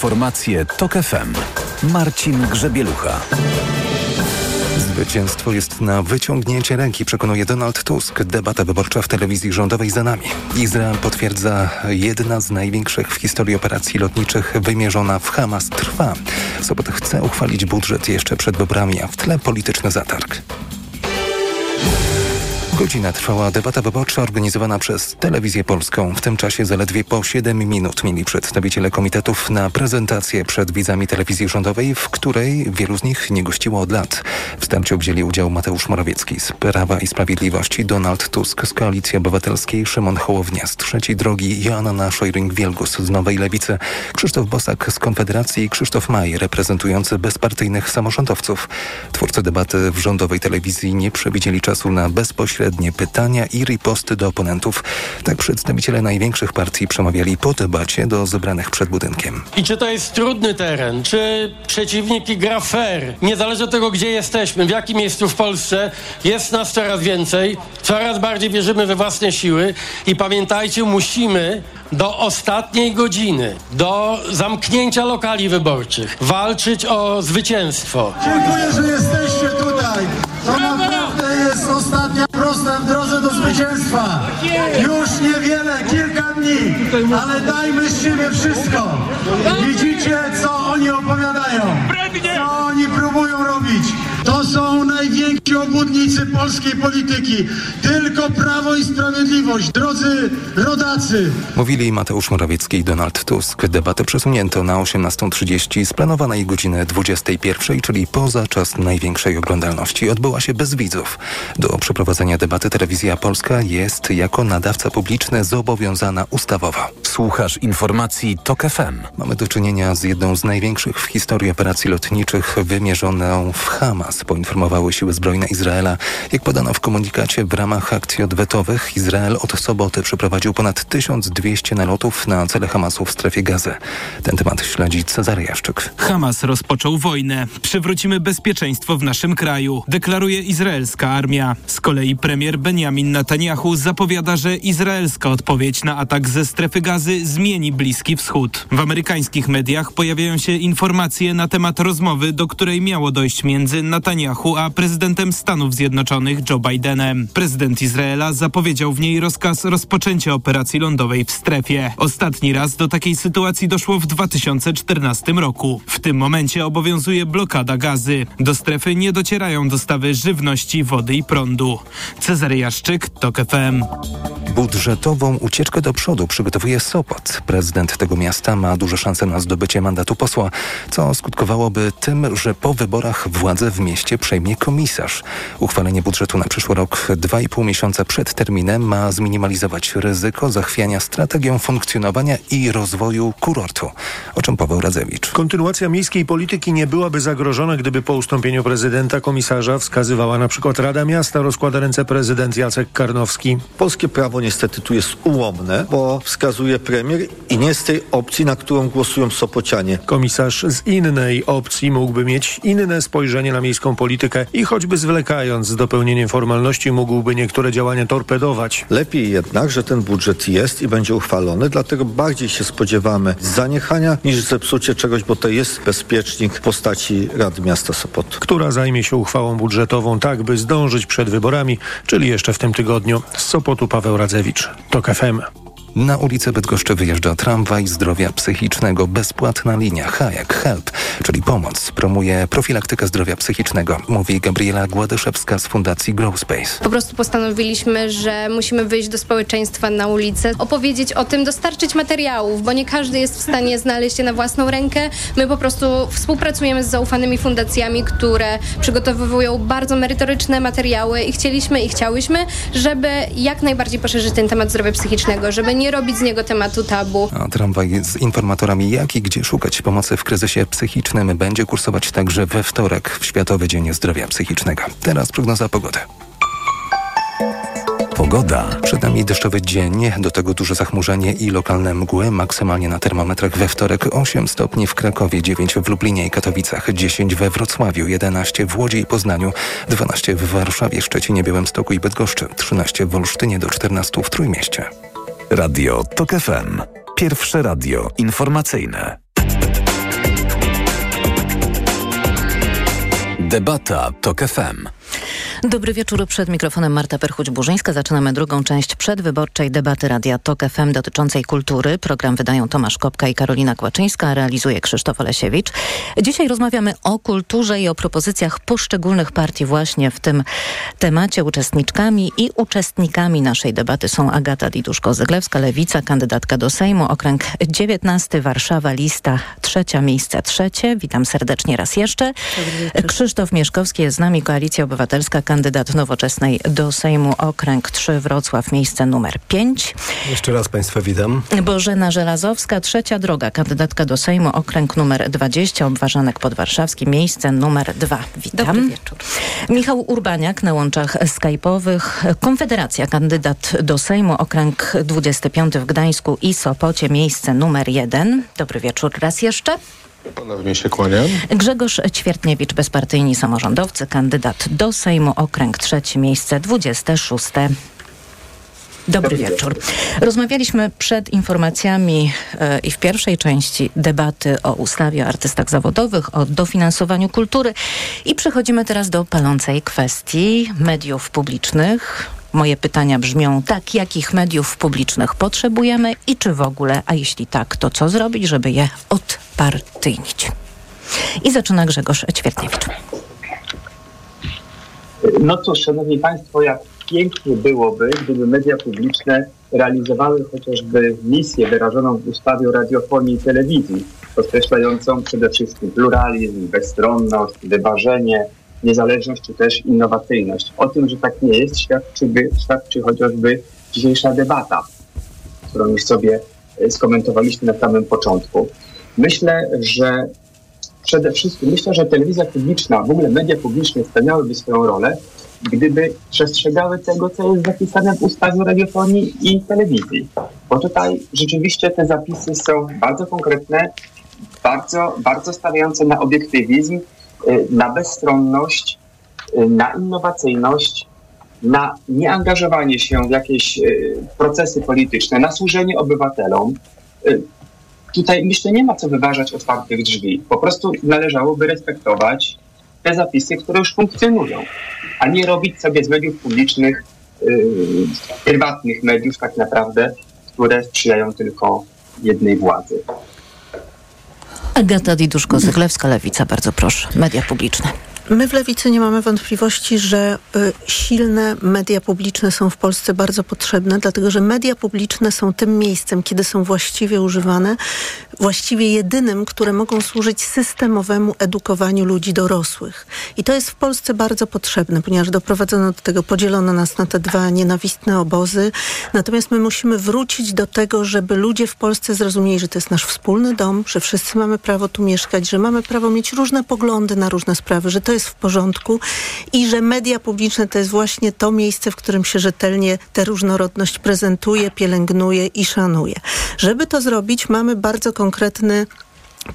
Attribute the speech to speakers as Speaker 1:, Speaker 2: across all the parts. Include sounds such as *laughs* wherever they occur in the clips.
Speaker 1: Informacje TOK FM. Marcin Grzebielucha.
Speaker 2: Zwycięstwo jest na wyciągnięcie ręki, przekonuje Donald Tusk. Debata wyborcza w telewizji rządowej za nami. Izrael potwierdza, jedna z największych w historii operacji lotniczych wymierzona w Hamas trwa. Sobot chce uchwalić budżet jeszcze przed wyborami, a w tle polityczny zatarg. Godzinę trwała debata wyborcza organizowana przez Telewizję Polską. W tym czasie zaledwie po 7 minut mieli przedstawiciele komitetów na prezentację przed widzami telewizji rządowej, w której wielu z nich nie gościło od lat. W starciu wzięli udział Mateusz Morawiecki z Prawa i Sprawiedliwości, Donald Tusk z Koalicji Obywatelskiej, Szymon Hołownia z Trzeciej Drogi, Joanna Szojring-Wielgus z Nowej Lewicy, Krzysztof Bosak z Konfederacji i Krzysztof Maj reprezentujący bezpartyjnych samorządowców. Twórcy debaty w rządowej telewizji nie przewidzieli czasu na bezpośrednie pytania i riposty do oponentów. Tak przedstawiciele największych partii przemawiali po debacie do zebranych przed budynkiem.
Speaker 3: I czy to jest trudny teren, czy przeciwnik gra fair, niezależnie od tego, gdzie jesteśmy, w jakim miejscu w Polsce, jest nas coraz więcej, coraz bardziej wierzymy we własne siły i pamiętajcie, musimy do ostatniej godziny, do zamknięcia lokali wyborczych, walczyć o zwycięstwo.
Speaker 4: Dziękuję, że jesteście tutaj. Ostatnia prosta w drodze do zwycięstwa. Już niewiele, kilka dni, ale dajmy z siebie wszystko. Widzicie, co oni opowiadają, co oni próbują robić. To są najwięksi obłudnicy polskiej polityki. Tylko Prawo i Sprawiedliwość, drodzy rodacy.
Speaker 2: Mówili Mateusz Morawiecki i Donald Tusk. Debatę przesunięto na 18.30 z planowanej godziny 21, czyli poza czas największej oglądalności. Odbyła się bez widzów. Do przeprowadzenia debaty Telewizja Polska jest jako nadawca publiczny zobowiązana ustawowo.
Speaker 1: Słuchasz informacji TOK FM.
Speaker 2: Mamy do czynienia z jedną z największych w historii operacji lotniczych wymierzoną w Hamas, poinformowały siły zbrojne Izraela. Jak podano w komunikacie, w ramach akcji odwetowych Izrael od soboty przeprowadził ponad 1200 nalotów na cele Hamasu w strefie gazy. Ten temat śledzi Cezary Jaszczyk.
Speaker 5: Hamas rozpoczął wojnę. Przywrócimy bezpieczeństwo w naszym kraju, deklaruje izraelska armia. Z kolei premier Benjamin Netanyahu zapowiada, że izraelska odpowiedź na atak ze strefy gazy zmieni Bliski Wschód. W amerykańskich mediach pojawiają się informacje na temat rozmowy, do której miało dojść między Netanyahu a prezydentem Stanów Zjednoczonych Joe Bidenem. Prezydent Izraela zapowiedział w niej rozkaz rozpoczęcia operacji lądowej w strefie. Ostatni raz do takiej sytuacji doszło w 2014 roku. W tym momencie obowiązuje blokada gazy. Do strefy nie docierają dostawy żywności, wody i prądu. Cezary Jaszczyk, TOK FM.
Speaker 2: Budżetową ucieczkę do przodu przygotowuje Sopot. Prezydent tego miasta ma duże szanse na zdobycie mandatu posła, co skutkowałoby tym, że po wyborach władzę w mieście przejmie komisarz. Uchwalenie budżetu na przyszły rok 2,5 miesiąca przed terminem ma zminimalizować ryzyko zachwiania strategią funkcjonowania i rozwoju kurortu. O czym Paweł Radzewicz.
Speaker 6: Kontynuacja miejskiej polityki nie byłaby zagrożona, gdyby po ustąpieniu prezydenta komisarza wskazywała na przykład Rada Miasta, rozkłada ręce prezydent Jacek Karnowski.
Speaker 7: Polskie prawo niestety tu jest ułomne, bo wskazuje premier i nie z tej opcji, na którą głosują Sopocianie.
Speaker 6: Komisarz z innej opcji mógłby mieć inne spojrzenie na miejską politykę i choćby zwlekając z dopełnieniem formalności mógłby niektóre działania torpedować.
Speaker 7: Lepiej jednak, że ten budżet jest i będzie uchwalony, dlatego bardziej się spodziewamy zaniechania niż zepsucie czegoś, bo to jest bezpiecznik w postaci Rady Miasta Sopotu.
Speaker 6: Która zajmie się uchwałą budżetową tak, by zdążyć przed wyborami, czyli jeszcze w tym tygodniu. Z Sopotu Paweł Radzewicz. TOK FM.
Speaker 2: Na ulicę Bydgoszczy wyjeżdża tramwaj zdrowia psychicznego. Bezpłatna linia Hayek Help, czyli pomoc, promuje profilaktykę zdrowia psychicznego, mówi Gabriela Gładyszewska z Fundacji Grow Space.
Speaker 8: Po prostu postanowiliśmy, że musimy wyjść do społeczeństwa na ulicę, opowiedzieć o tym, dostarczyć materiałów, bo nie każdy jest w stanie znaleźć je na własną rękę. My po prostu współpracujemy z zaufanymi fundacjami, które przygotowują bardzo merytoryczne materiały i chcieliśmy i chciałyśmy, żeby jak najbardziej poszerzyć ten temat zdrowia psychicznego, żeby nie robić z niego tematu tabu.
Speaker 2: A tramwaj z informatorami, jak i gdzie szukać pomocy w kryzysie psychicznym będzie kursować także we wtorek w Światowy Dzień Zdrowia Psychicznego. Teraz prognoza pogody.
Speaker 1: Pogoda.
Speaker 2: Przed nami deszczowy dzień, do tego duże zachmurzenie i lokalne mgły, maksymalnie na termometrach we wtorek 8 stopni w Krakowie, 9 w Lublinie i Katowicach, 10 we Wrocławiu, 11 w Łodzi i Poznaniu, 12 w Warszawie, Szczecinie, Białymstoku i Bydgoszczy, 13 w Olsztynie do 14 w Trójmieście.
Speaker 1: Radio TOK FM. Pierwsze radio informacyjne. Debata TOK FM.
Speaker 9: Dobry wieczór. Przed mikrofonem Marta Perchuć-Burzyńska. Zaczynamy drugą część przedwyborczej debaty Radia TOK FM dotyczącej kultury. Program wydają Tomasz Kopka i Karolina Kłaczyńska, realizuje Krzysztof Olesiewicz. Dzisiaj rozmawiamy o kulturze i o propozycjach poszczególnych partii właśnie w tym temacie. Uczestniczkami i uczestnikami naszej debaty są Agata Diduszko-Zyglewska, Lewica, kandydatka do Sejmu, okręg 19, Warszawa, lista trzecia, miejsce trzecie. Witam serdecznie raz jeszcze. Krzysztof Mieszkowski jest z nami, Koalicja Obywatelska, kandydat nowoczesnej do Sejmu, okręg 3, Wrocław, miejsce numer 5.
Speaker 10: Jeszcze raz Państwa witam.
Speaker 9: Bożena Żelazowska, trzecia droga, kandydatka do Sejmu, okręg numer 20, Obwarzanek Podwarszawski, miejsce numer 2. Witam.
Speaker 11: Dobry wieczór.
Speaker 9: Michał Urbaniak na łączach skype'owych, Konfederacja, kandydat do Sejmu, okręg 25 w Gdańsku i Sopocie, miejsce numer 1. Dobry wieczór raz jeszcze.
Speaker 10: Ponownie się kłaniam.
Speaker 9: Grzegorz Ćwiertniewicz, bezpartyjni samorządowcy, kandydat do Sejmu, okręg trzeci, miejsce 26. Dobry wieczór. Rozmawialiśmy przed informacjami e, i w pierwszej części debaty o ustawie o artystach zawodowych, o dofinansowaniu kultury i przechodzimy teraz do palącej kwestii mediów publicznych. Moje pytania brzmią tak, jakich mediów publicznych potrzebujemy i czy w ogóle, a jeśli tak, to co zrobić, żeby je odpartyjnić? I zaczyna Grzegorz Ćwiertniewicz.
Speaker 12: No cóż, Szanowni Państwo, jak pięknie byłoby, gdyby media publiczne realizowały chociażby misję wyrażoną w ustawie o radiofonii i telewizji, podkreślającą przede wszystkim pluralizm, bezstronność, wyważenie, niezależność czy też innowacyjność. O tym, że tak nie jest, świadczy, świadczy chociażby dzisiejsza debata, którą już sobie e, skomentowaliśmy na samym początku. Myślę, że przede wszystkim myślę, że telewizja publiczna, w ogóle media publiczne spełniałyby swoją rolę, gdyby przestrzegały tego, co jest zapisane w ustawie o radiofonii i telewizji. Bo tutaj rzeczywiście te zapisy są bardzo konkretne, bardzo, bardzo stawiające na obiektywizm, y, na bezstronność, y, na innowacyjność, na nieangażowanie się w jakieś y, procesy polityczne, na służenie obywatelom. Tutaj myślę, nie ma co wyważać otwartych drzwi. Po prostu należałoby respektować te zapisy, które już funkcjonują, a nie robić sobie z mediów publicznych, yy, prywatnych mediów tak naprawdę, które sprzyjają tylko jednej władzy.
Speaker 9: Agata Diduszko-Zyglewska, Lewica, bardzo proszę. Media publiczne.
Speaker 11: My w Lewicy nie mamy wątpliwości, że y, silne media publiczne są w Polsce bardzo potrzebne, dlatego że media publiczne są tym miejscem, kiedy są właściwie używane, właściwie jedynym, które mogą służyć systemowemu edukowaniu ludzi dorosłych. I to jest w Polsce bardzo potrzebne, ponieważ doprowadzono do tego, podzielono nas na te dwa nienawistne obozy. Natomiast my musimy wrócić do tego, żeby ludzie w Polsce zrozumieli, że to jest nasz wspólny dom, że wszyscy mamy prawo tu mieszkać, że mamy prawo mieć różne poglądy na różne sprawy, że to jest jest w porządku i że media publiczne to jest właśnie to miejsce, w którym się rzetelnie tę różnorodność prezentuje, pielęgnuje i szanuje. Żeby to zrobić, mamy bardzo konkretny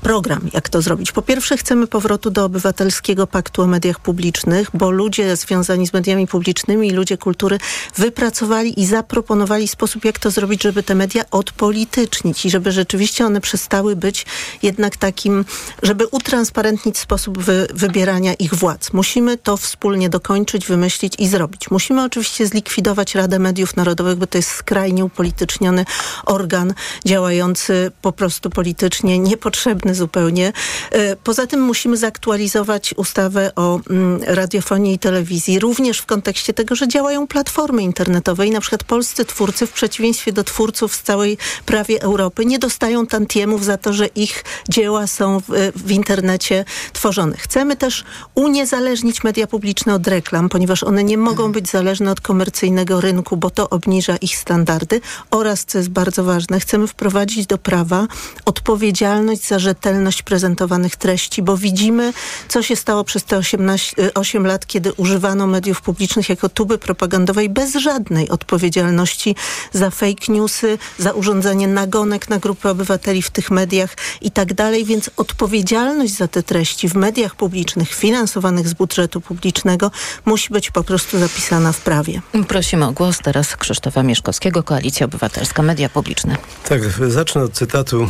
Speaker 11: program, jak to zrobić. Po pierwsze, chcemy powrotu do obywatelskiego paktu o mediach publicznych, bo ludzie związani z mediami publicznymi i ludzie kultury wypracowali i zaproponowali sposób, jak to zrobić, żeby te media odpolitycznić i żeby rzeczywiście one przestały być jednak takim, żeby utransparentnić sposób wy, wybierania ich władz. Musimy to wspólnie dokończyć, wymyślić i zrobić. Musimy oczywiście zlikwidować Radę Mediów Narodowych, bo to jest skrajnie upolityczniony organ działający po prostu politycznie, niepotrzebny potrzebny zupełnie. E, poza tym musimy zaktualizować ustawę o mm, radiofonii i telewizji, również w kontekście tego, że działają platformy internetowe i na przykład polscy twórcy w przeciwieństwie do twórców z całej prawie Europy nie dostają tantiemów za to, że ich dzieła są w, w internecie tworzone. Chcemy też uniezależnić media publiczne od reklam, ponieważ one nie mogą być zależne od komercyjnego rynku, bo to obniża ich standardy oraz, co jest bardzo ważne, chcemy wprowadzić do prawa odpowiedzialność za rzetelność prezentowanych treści, bo widzimy, co się stało przez te 18, 8 lat, kiedy używano mediów publicznych jako tuby propagandowej bez żadnej odpowiedzialności za fake newsy, za urządzanie nagonek na grupy obywateli w tych mediach i tak dalej, więc odpowiedzialność za te treści w mediach publicznych finansowanych z budżetu publicznego musi być po prostu zapisana w prawie.
Speaker 9: Prosimy o głos teraz Krzysztofa Mieszkowskiego, Koalicja Obywatelska, Media Publiczne.
Speaker 10: Tak, zacznę od cytatu e,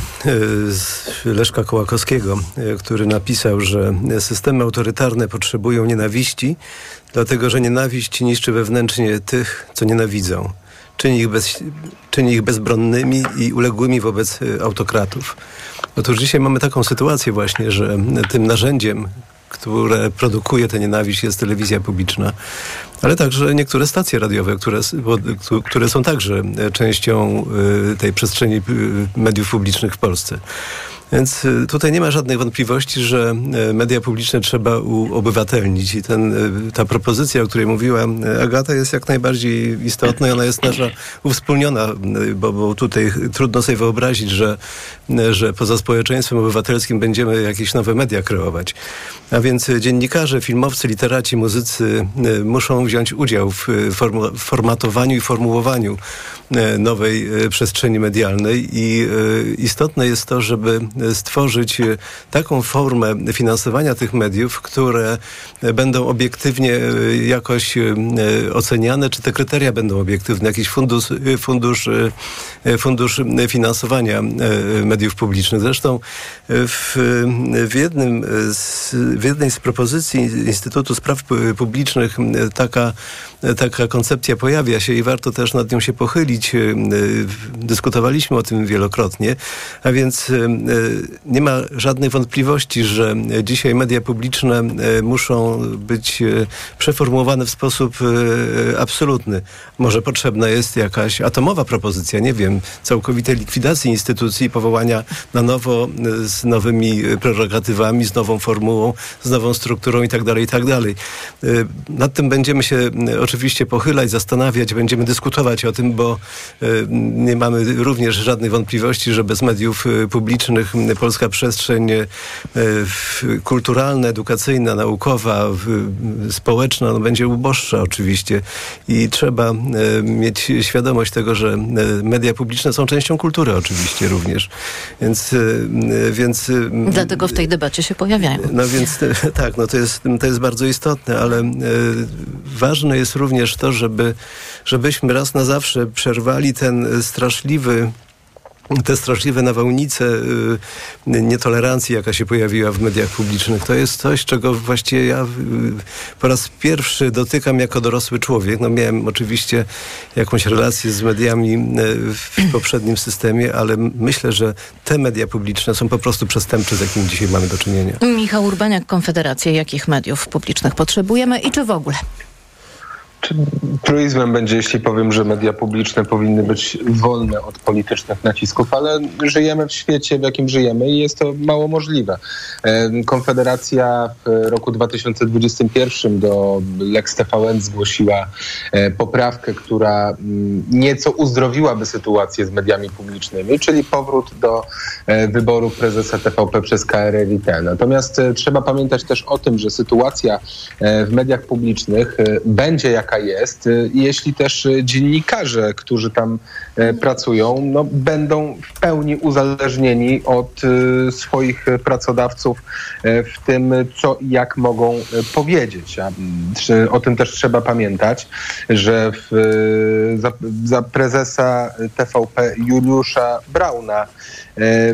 Speaker 10: z Leszka Kołakowskiego, który napisał, że systemy autorytarne potrzebują nienawiści, dlatego że nienawiść niszczy wewnętrznie tych, co nienawidzą. Czyni ich, bez, czyni ich bezbronnymi i uległymi wobec autokratów. Otóż dzisiaj mamy taką sytuację właśnie, że tym narzędziem, które produkuje tę nienawiść jest telewizja publiczna, ale także niektóre stacje radiowe, które, które są także częścią tej przestrzeni mediów publicznych w Polsce. Więc y, tutaj nie ma żadnych wątpliwości, że y, media publiczne trzeba uobywatelnić i ten, y, ta propozycja, o której mówiła Agata jest jak najbardziej istotna i ona jest nasza uwspólniona, bo, bo tutaj trudno sobie wyobrazić, że, że poza społeczeństwem obywatelskim będziemy jakieś nowe media kreować. A więc dziennikarze, filmowcy, literaci, muzycy muszą wziąć udział w formatowaniu i formułowaniu nowej przestrzeni medialnej i istotne jest to, żeby stworzyć e, taką formę finansowania tych mediów, które będą obiektywnie e, jakoś e, oceniane, czy te kryteria będą obiektywne, jakiś fundusz, fundusz, fundusz finansowania mediów publicznych. Zresztą w, w, jednym z, w jednej z propozycji Instytutu Spraw Publicznych taka taka koncepcja pojawia się i warto też nad nią się pochylić. Dyskutowaliśmy o tym wielokrotnie, a więc nie ma żadnych wątpliwości, że dzisiaj media publiczne e, muszą być e, przeformułowane w sposób e, absolutny. Może potrzebna jest jakaś atomowa propozycja, nie wiem, całkowitej likwidacji instytucji, powołania na nowo z nowymi prerogatywami, z nową formułą, z nową strukturą itd., tak itd. Tak nad tym będziemy się oczywiście pochylać, zastanawiać, będziemy dyskutować o tym, bo nie mamy również żadnych wątpliwości, że bez mediów publicznych polska przestrzeń e, kulturalna, edukacyjna, naukowa, społeczna no, będzie uboższa oczywiście i trzeba e, mieć świadomość tego, że e, media publiczne są częścią kultury oczywiście również. Więc, więc
Speaker 9: Dlatego w tej debacie się pojawiają.
Speaker 10: No więc tak, no to jest, to jest bardzo istotne, ale ważne jest również to, żeby, żebyśmy raz na zawsze przerwali ten straszliwy te straszliwe nawałnice y, nietolerancji, jaka się pojawiła w mediach publicznych, to jest coś, czego właściwie ja y, po raz pierwszy dotykam jako dorosły człowiek. No miałem oczywiście jakąś relację z mediami y, w poprzednim systemie, ale myślę, że te media publiczne są po prostu przestępcze, z jakimi dzisiaj mamy do czynienia.
Speaker 9: Michał Urbaniak, Konfederacja. Jakich mediów publicznych potrzebujemy i czy w ogóle?
Speaker 13: Truizmem będzie, jeśli powiem, że media publiczne powinny być wolne od politycznych nacisków, ale żyjemy w świecie, w jakim żyjemy i jest to mało możliwe. Konfederacja w roku 2021 do Lex TVN zgłosiła e, poprawkę, która mm, nieco uzdrowiłaby sytuację z mediami publicznymi, czyli powrót do e, wyboru prezesa TVP przez KRLiT. Natomiast e, trzeba pamiętać też o tym, że sytuacja w mediach publicznych będzie jaka jaka jest, y, jeśli też y, dziennikarze, którzy tam y, pracują, no, będą w pełni uzależnieni od swoich pracodawców w tym, co i jak mogą powiedzieć. O tym też trzeba pamiętać, że w, za, za prezesa TVP Juliusza Brauna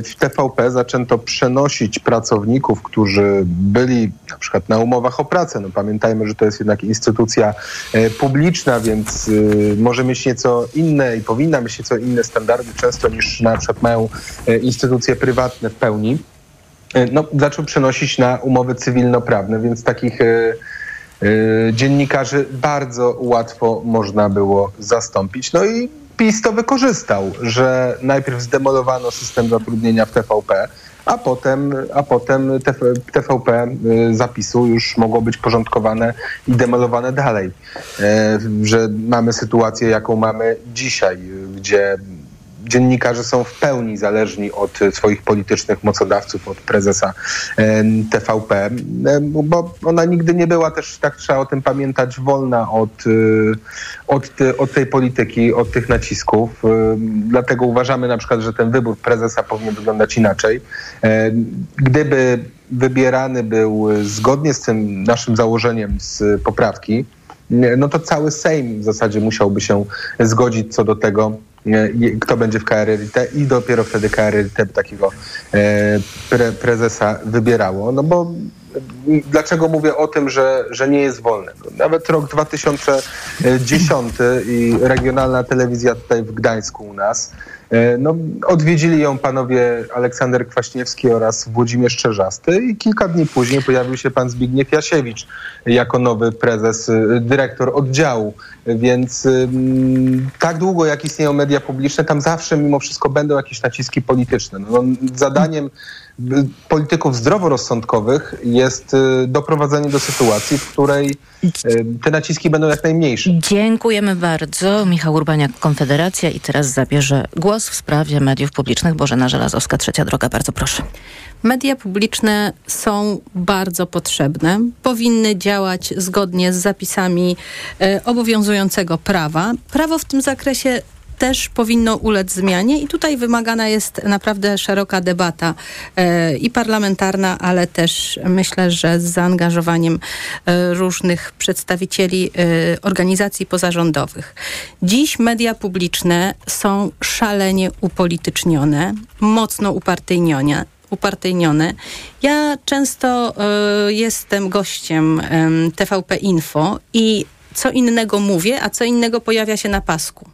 Speaker 13: w TVP zaczęto przenosić pracowników, którzy byli na przykład na umowach o pracę. No pamiętajmy, że to jest jednak instytucja e, publiczna, więc e, może mieć nieco inne i powinna mieć nieco inne standardy często niż na przykład mają instytucje prywatne w pełni. No, zaczął przenosić na umowy cywilnoprawne, więc takich dziennikarzy bardzo łatwo można było zastąpić. No i PiS to wykorzystał, że najpierw zdemolowano system zatrudnienia w TVP, a potem, a potem TVP y, zapisu już mogło być porządkowane i demolowane dalej. E, że mamy sytuację, jaką mamy dzisiaj, gdzie dziennikarze są w pełni zależni od swoich politycznych mocodawców, od prezesa TVP, bo ona nigdy nie była też, tak trzeba o tym pamiętać, wolna od, od, od tej polityki, od tych nacisków. Dlatego uważamy na przykład, że ten wybór prezesa powinien wyglądać inaczej. Gdyby wybierany był zgodnie z tym naszym założeniem z poprawki, no to cały Sejm w zasadzie musiałby się zgodzić co do tego, kto będzie w KRLT i dopiero wtedy KRLT takiego pre, prezesa wybierało. No bo dlaczego mówię o tym, że, że nie jest wolne? Nawet rok 2010 i regionalna telewizja tutaj w Gdańsku u nas, no, odwiedzili ją panowie Aleksander Kwaśniewski oraz Włodzimierz Czerzasty i kilka dni później pojawił się pan Zbigniew Jasiewicz jako nowy prezes, dyrektor oddziału. Więc ym, tak długo jak istnieją media publiczne, tam zawsze mimo wszystko będą jakieś naciski polityczne. No, zadaniem polityków zdroworozsądkowych jest y, doprowadzenie do sytuacji, w której y, te naciski będą jak najmniejsze.
Speaker 9: Dziękujemy bardzo. Michał Urbaniak, Konfederacja i teraz zabierze głos w sprawie mediów publicznych. Bożena Żelazowska, Trzecia Droga, bardzo proszę.
Speaker 14: Media publiczne są bardzo potrzebne. Powinny działać zgodnie z zapisami e, obowiązującego prawa. Prawo w tym zakresie też powinno ulec zmianie i tutaj wymagana jest naprawdę szeroka debata e, i parlamentarna, ale też myślę, że z zaangażowaniem e, różnych przedstawicieli e, organizacji pozarządowych. Dziś media publiczne są szalenie upolitycznione, mocno upartyjnione upartyjnione. Ja często y, jestem gościem y, TVP Info i co innego mówię, a co innego pojawia się na pasku.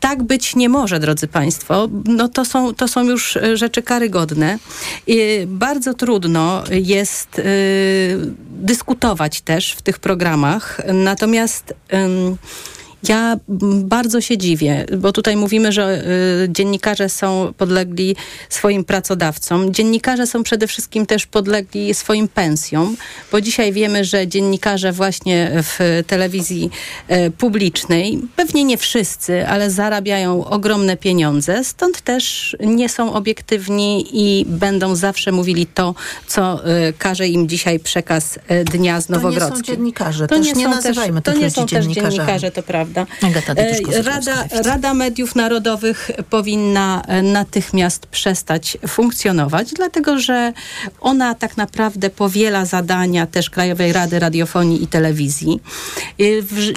Speaker 14: Tak być nie może, drodzy Państwo. No to są, to są już e, rzeczy karygodne. Bardzo trudno jest y, dyskutować też w tych programach. Natomiast ja bardzo się dziwię, bo tutaj mówimy, że y, dziennikarze są podlegli swoim pracodawcom. Dziennikarze są przede wszystkim też podlegli swoim pensjom, bo dzisiaj wiemy, że dziennikarze właśnie w telewizji y, publicznej, pewnie nie wszyscy, ale zarabiają ogromne pieniądze, stąd też nie są obiektywni i będą zawsze mówili to, co y, każe im dzisiaj przekaz y, dnia z Nowogrodzkiej.
Speaker 11: To nie są dziennikarze, to też nie, nie nazywajmy
Speaker 14: też, To nie są też dziennikarze, to prawda prawda? E, Rada, Rada Mediów Narodowych powinna e, natychmiast przestać funkcjonować, dlatego że ona tak naprawdę powiela zadania też Krajowej Rady Radiofonii i Telewizji. E,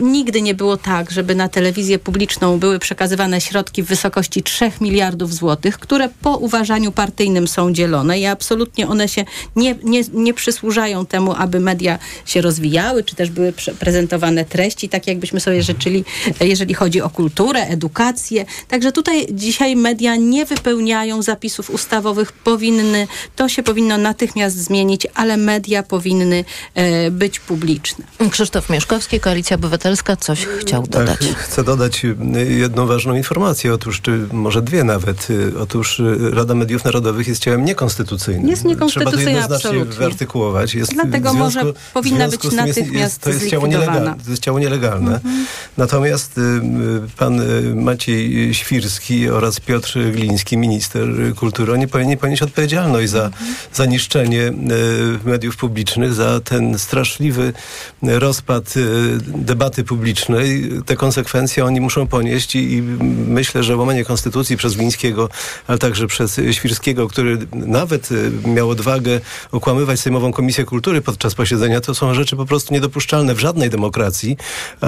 Speaker 14: nigdy nie było tak, żeby na telewizję publiczną były przekazywane środki w wysokości 3 miliardów złotych, które po uważaniu partyjnym są dzielone i absolutnie one się nie, nie, nie przysłużają temu, aby media się rozwijały, czy też były prezentowane treści, tak jakbyśmy sobie życzyli jeżeli chodzi o kulturę, edukację. Także tutaj dzisiaj media nie wypełniają zapisów ustawowych. Powinny, to się powinno natychmiast zmienić, ale media powinny e, być publiczne.
Speaker 9: Krzysztof Mieszkowski, Koalicja Obywatelska, coś chciał tak, dodać.
Speaker 10: Tak, chcę dodać y, jedną ważną informację, otóż, czy może dwie nawet. Y, otóż y, Rada Mediów Narodowych jest ciałem niekonstytucyjnym.
Speaker 14: Jest niekonstytucyjna,
Speaker 10: Trzeba to jednoznacznie
Speaker 14: absolutnie.
Speaker 10: wyartykułować.
Speaker 14: Jest, Dlatego związku, może powinna być natychmiast jest,
Speaker 10: to jest ciało nielegalne. To jest ciało nielegalne. Mhm. Natomiast Y, pan y, Maciej Świrski oraz Piotr Gliński, minister kultury, oni powinni ponieść odpowiedzialność za, za niszczenie y, mediów publicznych, za ten straszliwy rozpad debaty publicznej. Te konsekwencje oni muszą ponieść i, i myślę, że łamanie konstytucji przez Glińskiego, ale także przez Świrskiego, który nawet miał odwagę okłamywać Sejmową Komisję Kultury podczas posiedzenia, to są rzeczy po prostu niedopuszczalne w żadnej demokracji. A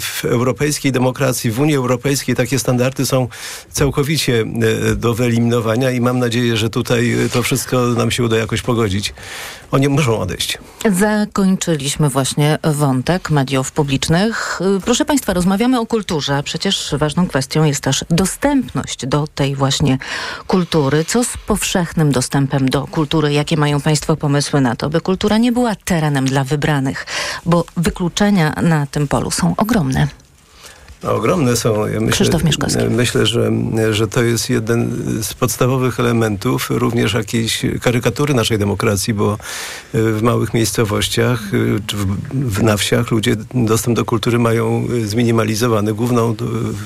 Speaker 10: w europejskiej demokracji w Unii Europejskiej takie standardy są całkowicie e, do wyeliminowania i mam nadzieję, że tutaj to wszystko nam się uda jakoś pogodzić. Oni muszą odejść.
Speaker 9: Zakończyliśmy właśnie wątek mediów publicznych. Proszę Państwa, rozmawiamy o kulturze. Przecież ważną kwestią jest też dostępność do tej właśnie kultury. Co z powszechnym dostępem do kultury? Jakie mają Państwo pomysły na to, by kultura nie była terenem dla wybranych? Bo wykluczenia na tym polu są ogromne.
Speaker 10: Ogromne są.
Speaker 9: Ja myślę, Krzysztof Mieszkowski.
Speaker 10: Myślę, że, że to jest jeden z podstawowych elementów również jakiejś karykatury naszej demokracji, bo e, w małych miejscowościach e, czy w, na wsiach ludzie dostęp do kultury mają e, zminimalizowany. Główną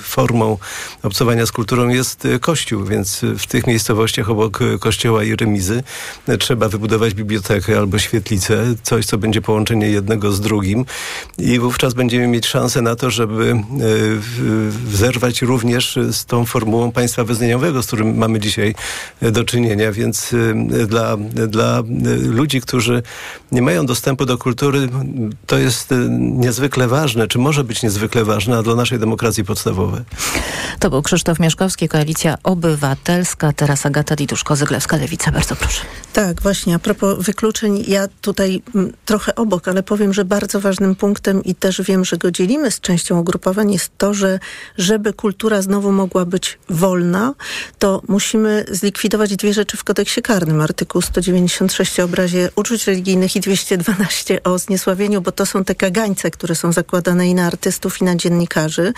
Speaker 10: formą obcowania z kulturą jest kościół, więc w tych miejscowościach obok kościoła i remizy trzeba wybudować bibliotekę albo świetlicę, coś, co będzie połączenie jednego z drugim i wówczas będziemy mieć szansę na to, żeby zerwać również z tą formułą państwa wyznaniowego, z którym mamy dzisiaj do czynienia, więc dla, dla ludzi, którzy nie mają dostępu do kultury, to jest niezwykle ważne, czy może być niezwykle ważne, a dla naszej demokracji podstawowe.
Speaker 9: To był Krzysztof Mieszkowski, Koalicja Obywatelska, teraz Agata Dituszko-Zyglewska, Lewica. Bardzo proszę.
Speaker 11: Tak, właśnie. A propos wykluczeń, ja tutaj m, mm, trochę obok, ale powiem, że bardzo ważnym punktem i też wiem, że go dzielimy z częścią ugrupowań jest to, że żeby kultura znowu mogła być wolna, to musimy zlikwidować dwie rzeczy w kodeksie karnym. Artykuł 196 o obrazie uczuć religijnych i 212 o zniesławieniu, bo to są te kagańce, które są zakładane i na artystów, i na dziennikarzy.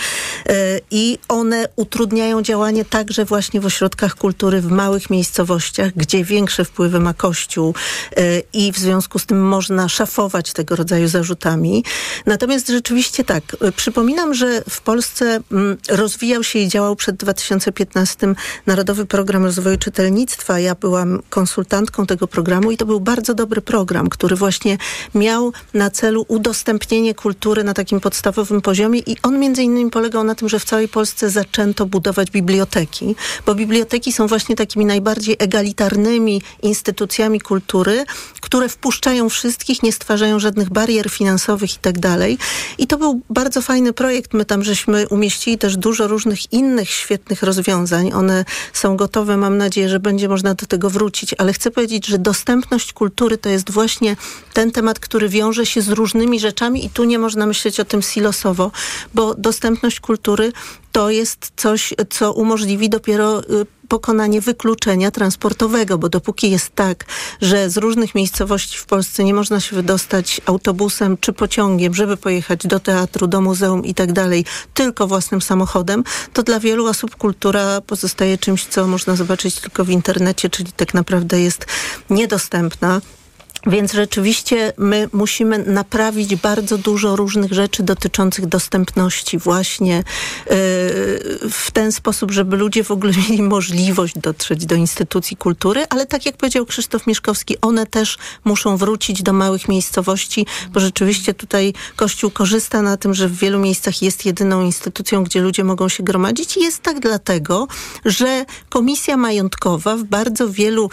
Speaker 11: Yy, I one utrudniają działanie także właśnie w ośrodkach kultury w małych miejscowościach, gdzie większe wpływy ma Kościół yy, i w związku z tym można szafować tego rodzaju zarzutami. Natomiast rzeczywiście tak, yy, przypominam, że w Polsce mm, rozwijał się i działał przed 2015 Narodowy Program Rozwoju Czytelnictwa. Ja byłam konsultantką tego programu i to był bardzo dobry program, który właśnie miał na celu udostępnienie kultury na takim podstawowym poziomie i on między innymi polegał na tym, że w całej Polsce zaczęto budować biblioteki, bo biblioteki są właśnie takimi najbardziej egalitarnymi instytucjami kultury, które wpuszczają wszystkich, nie stwarzają żadnych barier finansowych i tak dalej. I to był bardzo fajny projekt. My tam żeśmy umieścili też dużo różnych innych świetnych rozwiązań. One są gotowe. Mam nadzieję, że będzie można do tego wrócić. Ale chcę powiedzieć, że dostępność kultury to jest właśnie ten temat, który wiąże się z różnymi rzeczami i tu nie można myśleć o tym silosowo, bo dostępność kultury to jest coś, co umożliwi dopiero y, pokonanie wykluczenia transportowego, bo dopóki jest tak, że z różnych miejscowości w Polsce nie można się wydostać autobusem czy pociągiem, żeby pojechać do teatru, do muzeum i tak dalej, tylko własnym samochodem, to dla wielu osób kultura pozostaje czymś, co można zobaczyć tylko w internecie, czyli tak naprawdę jest niedostępna. Więc rzeczywiście my musimy naprawić bardzo dużo różnych rzeczy dotyczących dostępności właśnie yy, w ten sposób, żeby ludzie w ogóle mieli możliwość dotrzeć do instytucji kultury, ale tak jak powiedział Krzysztof Mieszkowski, one też muszą wrócić do małych miejscowości, bo rzeczywiście tutaj Kościół korzysta na tym, że w wielu miejscach jest jedyną instytucją, gdzie ludzie mogą się gromadzić. I jest tak dlatego, że Komisja Majątkowa w bardzo wielu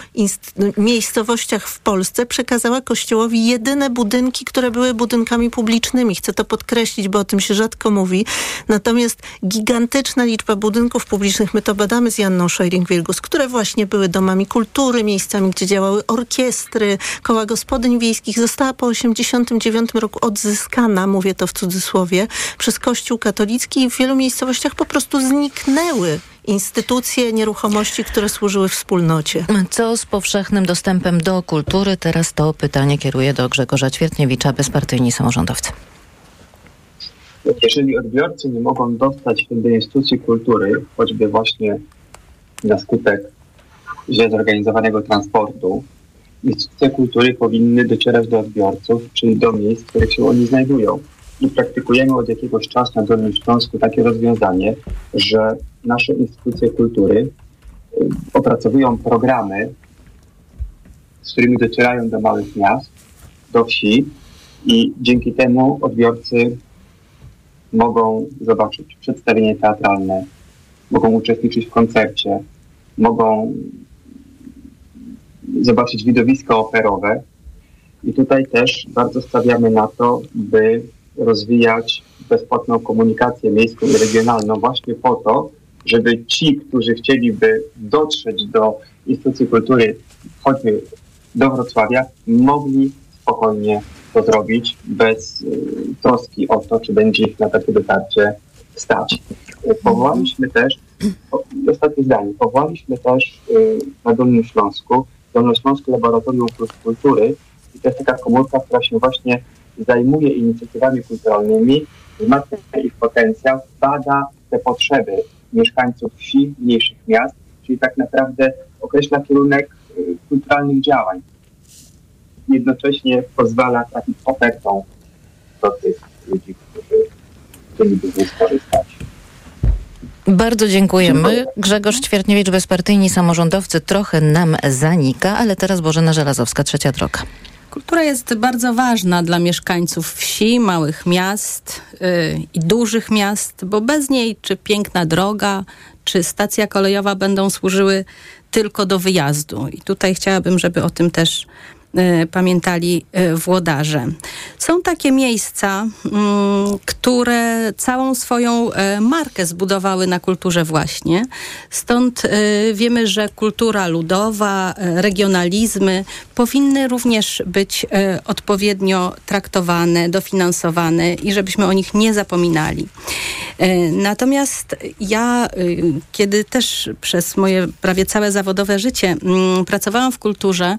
Speaker 11: miejscowościach w Polsce przekazała przekazała Kościołowi jedyne budynki, które były budynkami publicznymi. Chcę to podkreślić, bo o tym się rzadko mówi. Natomiast gigantyczna liczba budynków publicznych, my to badamy z Janną Szojring-Wirgus, które właśnie były domami kultury, miejscami, gdzie działały orkiestry, koła gospodyń wiejskich, została po 89 roku odzyskana, mówię to w cudzysłowie, przez Kościół katolicki i w wielu miejscowościach po prostu zniknęły instytucje, nieruchomości, które służyły wspólnocie.
Speaker 9: Co z powszechnym dostępem do kultury? Teraz to pytanie kieruję do Grzegorza Ćwiertniewicza, bezpartyjni samorządowcy.
Speaker 12: Jeżeli odbiorcy nie mogą dostać się do instytucji kultury, choćby właśnie na skutek źle zorganizowanego transportu, instytucje kultury powinny docierać do odbiorców, czyli do miejsc, w których się oni znajdują i praktykujemy od jakiegoś czasu na Dolnym Śląsku takie rozwiązanie, że nasze instytucje kultury y, opracowują programy, z którymi docierają do małych miast, do wsi i dzięki temu odbiorcy mogą zobaczyć przedstawienie teatralne, mogą uczestniczyć w koncercie, mogą zobaczyć widowiska operowe. I tutaj też bardzo stawiamy na to, by rozwijać bezpłatną komunikację miejską i regionalną właśnie po to, żeby ci, którzy chcieliby dotrzeć do instytucji kultury, choćby do Wrocławia, mogli spokojnie to zrobić bez y, troski o to, czy będzie ich na takie dotarcie stać. Powołaliśmy też, ostatnie zdanie, powołaliśmy też y, na Dolnym Śląsku, Dolnośląskie Laboratorium Kultury i to jest taka komórka, która się właśnie zajmuje inicjatywami kulturalnymi, wzmacnia ich potencjał, bada te potrzeby mieszkańców wsi, mniejszych miast, czyli tak naprawdę określa kierunek y, kulturalnych działań. Jednocześnie pozwala trafić ofertą do tych ludzi, którzy chcieliby z niej skorzystać.
Speaker 9: Bardzo dziękujemy. Grzegorz Ćwiertniewicz, bezpartyjni samorządowcy, trochę nam zanika, ale teraz Bożena Żelazowska, trzecia droga.
Speaker 14: Kultura jest bardzo ważna dla mieszkańców wsi, małych miast yy, i dużych miast, bo bez niej czy piękna droga, czy stacja kolejowa będą służyły tylko do wyjazdu. I tutaj chciałabym, żeby o tym też pamiętali y, włodarze. Są takie miejsca, mm, które całą swoją y, markę zbudowały na kulturze właśnie. Stąd wiemy, że kultura ludowa, regionalizmy powinny również być odpowiednio traktowane, dofinansowane i żebyśmy o nich nie zapominali. Natomiast ja, kiedy też przez moje prawie całe zawodowe życie mm, pracowałam w kulturze,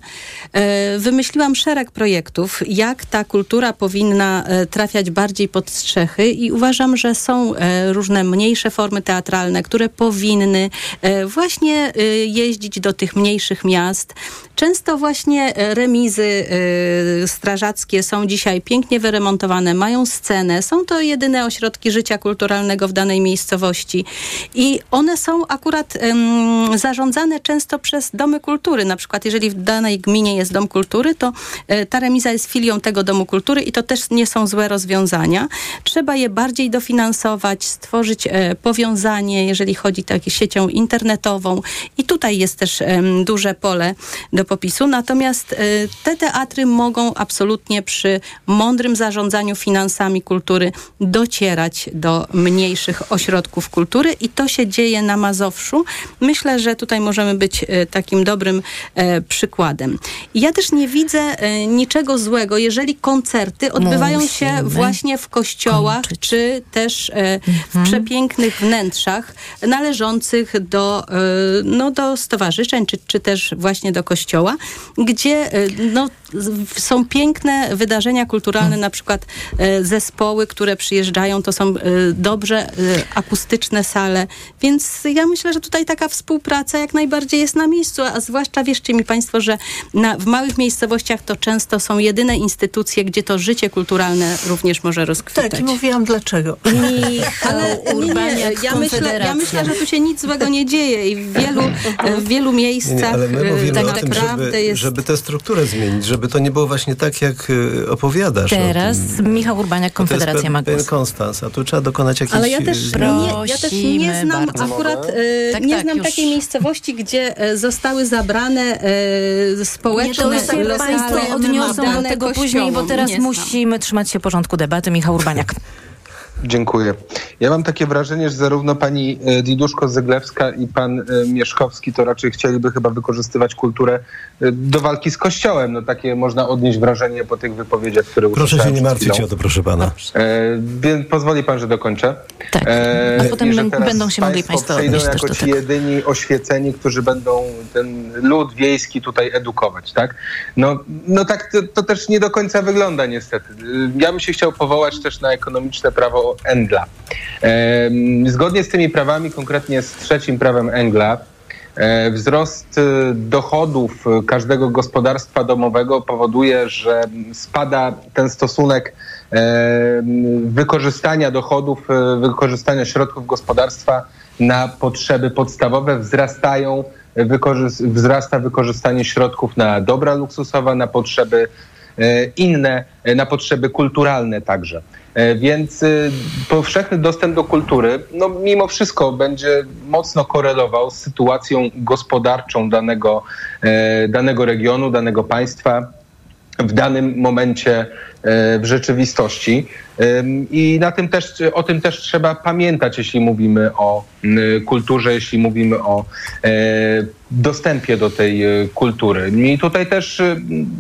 Speaker 14: wymyśliłam szereg projektów, jak ta kultura powinna e, trafiać bardziej pod strzechy i uważam, że są e, różne mniejsze formy teatralne, które powinny e, właśnie jeździć do tych mniejszych miast. Często właśnie remizy strażackie są dzisiaj pięknie wyremontowane, mają scenę, są to jedyne ośrodki życia kulturalnego w danej miejscowości i one są akurat zarządzane często przez domy kultury. Na przykład jeżeli w danej gminie jest dom kultury, to e, ta remiza jest filią tego Domu Kultury i to też nie są złe rozwiązania. Trzeba je bardziej dofinansować, stworzyć e, powiązanie, jeżeli chodzi o siecią internetową i tutaj jest też duże pole do popisu. Natomiast e, te teatry mogą absolutnie przy mądrym zarządzaniu finansami kultury docierać do mniejszych ośrodków kultury i to się dzieje na Mazowszu. Myślę, że tutaj możemy być takim dobrym przykładem. I ja też nie widzę e, niczego złego, jeżeli koncerty odbywają Musimy się właśnie w kościołach, kończyć. czy też e, mhm. w przepięknych wnętrzach należących do, e, no, do stowarzyszeń, czy, czy też właśnie do kościoła, gdzie no, są piękne wydarzenia kulturalne, na przykład zespoły, które przyjeżdżają, to są dobrze akustyczne sale, więc ja myślę, że tutaj taka współpraca jak najbardziej jest na miejscu, a zwłaszcza wierzcie mi Państwo, że na, w małych miejscowościach to często są jedyne instytucje, gdzie to życie kulturalne również może rozkwitać.
Speaker 11: Tak, i mówiłam dlaczego.
Speaker 14: Ale *laughs* nie, nie, ja, myślę, ja myślę, że tu się nic złego nie dzieje i w wielu, w wielu miejscach nie,
Speaker 10: ale my mówimy tak o tym, żeby, jest... żeby tę strukturę zmienić, żeby to nie było właśnie tak, jak y, opowiadasz.
Speaker 9: Teraz Michał Urbaniak, Konfederacja ma głos.
Speaker 10: Konstans, a tu trzeba dokonać jakiejś
Speaker 14: Ale ja też nie, ja też nie znam bardzo. akurat, y, tak, nie tak, znam już. takiej miejscowości, gdzie y, zostały zabrane społeczne
Speaker 9: się Państwo odniosą do tego później, bo teraz musimy trzymać się porządku debaty. Michał Urbaniak. *laughs*
Speaker 13: Dziękuję. Ja mam takie wrażenie, że zarówno pani e, Diduszko-Zyglewska i pan e, Mieszkowski to raczej chcieliby chyba wykorzystywać kulturę e, do walki z Kościołem. No takie można odnieść wrażenie po tych wypowiedziach, które
Speaker 10: Proszę się nie martwić o to, proszę pana.
Speaker 13: E, więc pozwoli pan, że dokończę.
Speaker 9: Tak, e, a potem będą się mogli państwo
Speaker 13: odnieść jako ci jedyni oświeceni, którzy będą ten lud wiejski tutaj edukować, tak? No, no tak to, to też nie do końca wygląda niestety. Ja bym się chciał powołać też na ekonomiczne prawo Engla. Zgodnie z tymi prawami, konkretnie z trzecim prawem Engla, e, wzrost e, dochodów każdego gospodarstwa domowego powoduje, że spada ten stosunek wykorzystania dochodów, e, wykorzystania środków gospodarstwa na potrzeby podstawowe, wzrastają, wzrasta wykorzystanie środków na dobra luksusowe, na potrzeby inne, na potrzeby kulturalne także. E, więc y, powszechny dostęp do kultury, no mimo wszystko będzie mocno korelował z sytuacją gospodarczą danego, e, danego regionu, danego państwa w danym momencie e, w rzeczywistości. I na tym też, o tym też trzeba pamiętać, jeśli mówimy o kulturze, jeśli mówimy o dostępie do tej kultury. I tutaj też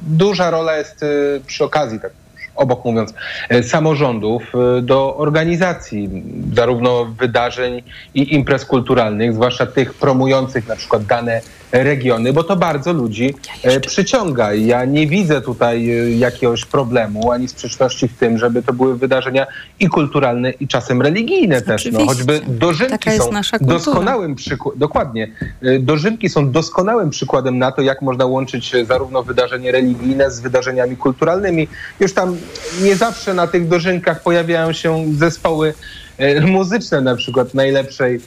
Speaker 13: duża rola jest przy okazji tak obok mówiąc, e, samorządów e, do organizacji zarówno wydarzeń i imprez kulturalnych, zwłaszcza tych promujących na przykład dane regiony, bo to bardzo ludzi e, przyciąga. Ja nie widzę tutaj jakiegoś problemu ani sprzeczności w tym, żeby to były wydarzenia i kulturalne, i czasem religijne też. No, choćby dożynki są doskonałym przykładem, dokładnie, dożynki są doskonałym przykładem na to, jak można łączyć zarówno wydarzenie religijne z wydarzeniami kulturalnymi. Już tam nie zawsze na tych dożynkach pojawiają się zespoły e, muzyczne na przykład najlepszej e,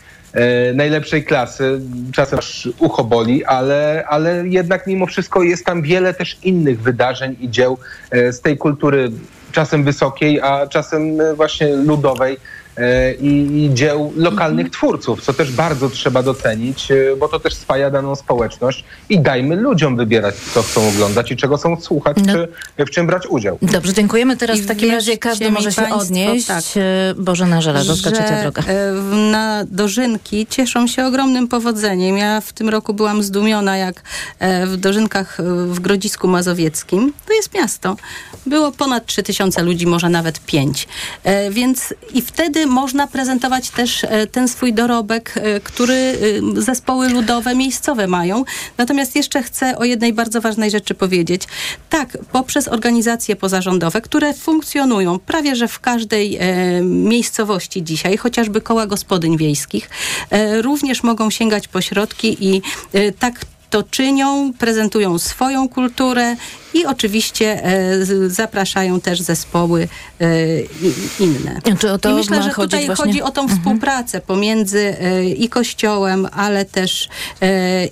Speaker 13: najlepszej klasy. Czasem aż ucho boli, ale, ale jednak mimo wszystko jest tam wiele też innych wydarzeń i dzieł e, z tej kultury czasem wysokiej, a czasem e, właśnie ludowej e, i, i dzieł lokalnych twórców, co też bardzo trzeba docenić, e, bo to też spaja daną społeczność i dajmy ludziom wybierać, co chcą oglądać i czego chcą słuchać,
Speaker 9: No.
Speaker 13: czy w czym brać udział.
Speaker 9: Dobrze, dziękujemy. Teraz
Speaker 14: I
Speaker 9: w takim razie każdy może się
Speaker 14: państwo,
Speaker 9: odnieść.
Speaker 14: tak.
Speaker 9: E, Bożena Żelazowska, trzecia droga.
Speaker 14: e, na dożynki cieszą się ogromnym powodzeniem. Ja w tym roku byłam zdumiona, jak e, w dożynkach e, w Grodzisku Mazowieckim, to jest miasto, było ponad 3000 ludzi, może nawet 5. E, Więc i wtedy można prezentować też e, ten swój dorobek, e, który e, zespoły ludowe, miejscowe mają. Natomiast jeszcze chcę o jednej bardzo ważnej rzeczy powiedzieć. Tak, poprzez organizacje pozarządowe, które funkcjonują prawie że w każdej miejscowości dzisiaj, chociażby koła gospodyń wiejskich, również mogą sięgać po środki i tak to czynią, prezentują swoją kulturę i oczywiście e, zapraszają też zespoły e, inne.
Speaker 9: Czy o to
Speaker 14: I myślę,
Speaker 9: ma
Speaker 14: że tutaj
Speaker 9: właśnie-
Speaker 14: chodzi o tą
Speaker 9: Mhm.
Speaker 14: współpracę pomiędzy e, i kościołem, ale też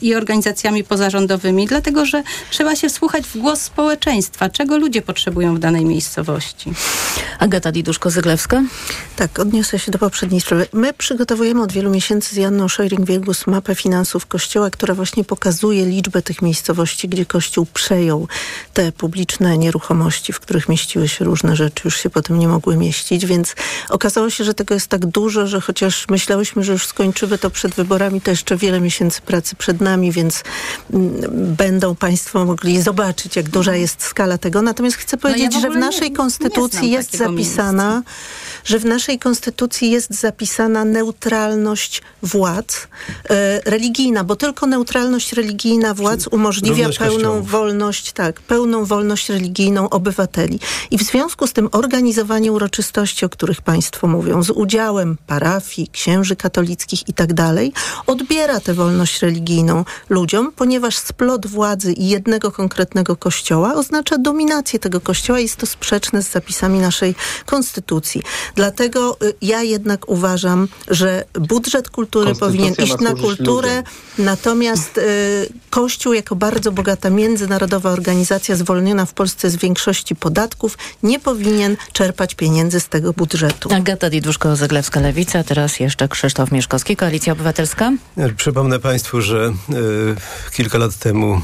Speaker 14: i organizacjami pozarządowymi, dlatego że trzeba się wsłuchać w głos społeczeństwa, czego ludzie potrzebują w danej miejscowości.
Speaker 9: Agata Diduszko-Zyglewska.
Speaker 11: Tak, odniosę się do poprzedniej sprawy. My przygotowujemy od wielu miesięcy z Janną Szojring-Wielgus mapę finansów Kościoła, która właśnie pokazuje liczbę tych miejscowości, gdzie Kościół przejął te publiczne nieruchomości, w których mieściły się różne rzeczy, już się potem nie mogły mieścić, więc okazało się, że tego jest tak dużo, że chociaż myślałyśmy, że już skończymy to przed wyborami, to jeszcze wiele miesięcy pracy przed nami, więc mm, będą Państwo mogli zobaczyć, jak duża jest skala tego. Natomiast chcę
Speaker 14: No ja
Speaker 11: powiedzieć, że w
Speaker 14: nie-
Speaker 11: naszej
Speaker 14: nie
Speaker 11: konstytucji
Speaker 14: znam
Speaker 11: jest zapisana, że w naszej konstytucji jest zapisana neutralność władz e, religijna, bo tylko neutralność religijna władz umożliwia pełną
Speaker 6: kościołów.
Speaker 11: wolność, tak, pełną wolność religijną obywateli. I w związku z tym organizowanie uroczystości, o których państwo mówią, z udziałem parafii, księży katolickich i tak dalej, odbiera tę wolność religijną ludziom, ponieważ splot władzy i jednego konkretnego kościoła oznacza dominację tego kościoła. Jest to sprzeczne z zapisami naszej konstytucji. Dlatego y, ja jednak uważam, że budżet kultury powinien iść na kulturę,
Speaker 13: ludziom.
Speaker 11: Natomiast y, Kościół jako bardzo bogata międzynarodowa organizacja zwolniona w Polsce z większości podatków nie powinien czerpać pieniędzy z tego budżetu.
Speaker 9: Agata Diduszko-Zyglewska, Lewica. Teraz jeszcze Krzysztof Mieszkowski, Koalicja Obywatelska.
Speaker 10: Przypomnę Państwu, że e, kilka lat temu e,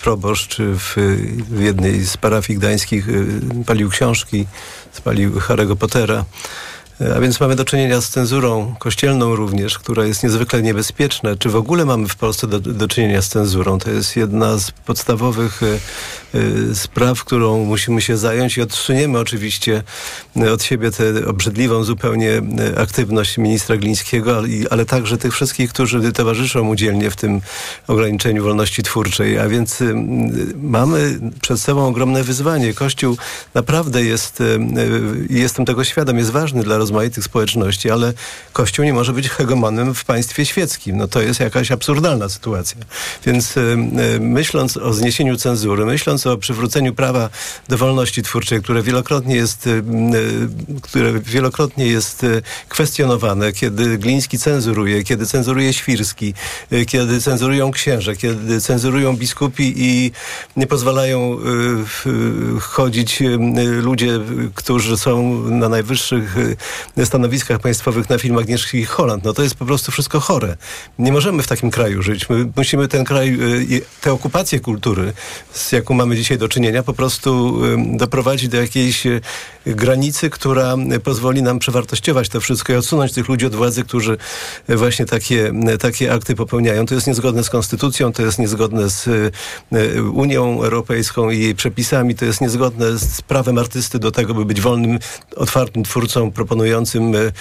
Speaker 10: proboszcz w, w jednej z parafii gdańskich e, palił książki, spalił Harry'ego Pottera. E, A więc mamy do czynienia z cenzurą kościelną również, która jest niezwykle niebezpieczna. Czy w ogóle mamy w Polsce do, do czynienia z cenzurą? To jest jedna z podstawowych e, spraw, którą musimy się zająć i odsuniemy oczywiście od siebie tę obrzydliwą zupełnie aktywność ministra Glińskiego, ale, ale także tych wszystkich, którzy towarzyszą mu dzielnie w tym ograniczeniu wolności twórczej. A więc e, mamy przed sobą ogromne wyzwanie. Kościół naprawdę jest, i jestem tego świadom, jest ważny dla rozmaitych społeczności, ale Kościół nie może być hegemonem w państwie świeckim. No to jest jakaś absurdalna sytuacja. Więc e, e, myśląc o zniesieniu cenzury, myśląc o przywróceniu prawa do wolności twórczej, które wielokrotnie jest, m, e, które wielokrotnie jest e, kwestionowane, kiedy Gliński cenzuruje, kiedy cenzuruje Świrski, e, kiedy cenzurują księże, kiedy cenzurują biskupi i nie pozwalają chodzić ludzie, którzy są na najwyższych stanowiskach państwowych na film Agnieszki Holland. No to jest po prostu wszystko chore. Nie możemy w takim kraju żyć. My musimy ten kraj, i tę okupację kultury, z jaką mamy dzisiaj do czynienia, po prostu doprowadzić do jakiejś e, granicy, która pozwoli nam przewartościować to wszystko i odsunąć tych ludzi od władzy, którzy e, właśnie takie, takie akty popełniają. To jest niezgodne z konstytucją, to jest niezgodne z Unią Europejską i jej przepisami, to jest niezgodne z prawem artysty do tego, by być wolnym, otwartym twórcą, proponującym e,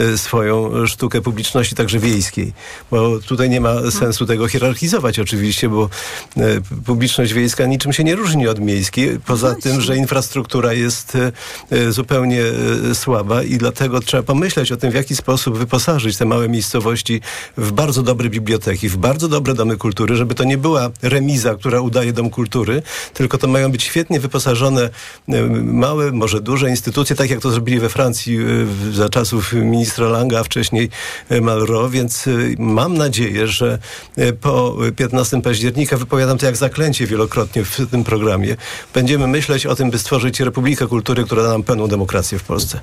Speaker 10: e, swoją sztukę publiczności, także wiejskiej. Bo tutaj nie ma sensu tego hierarchizować oczywiście, bo e, publiczność wiejska niczym się nie różni od miejskiej, poza tym, że infrastruktura jest zupełnie słaba i dlatego trzeba pomyśleć o tym, w jaki sposób wyposażyć te małe miejscowości w bardzo dobre biblioteki, w bardzo dobre domy kultury, żeby to nie była remiza, która udaje dom kultury, tylko to mają być świetnie wyposażone małe, może duże instytucje, tak jak to zrobili we Francji za czasów ministra Langa, a wcześniej Malro, więc mam nadzieję, że po 15 października, wypowiadam to jak zaklęcie wielokrotnie w tym programie, będziemy myśleć o tym, by stworzyć Republikę Kultury, która da nam pełną demokrację w Polsce.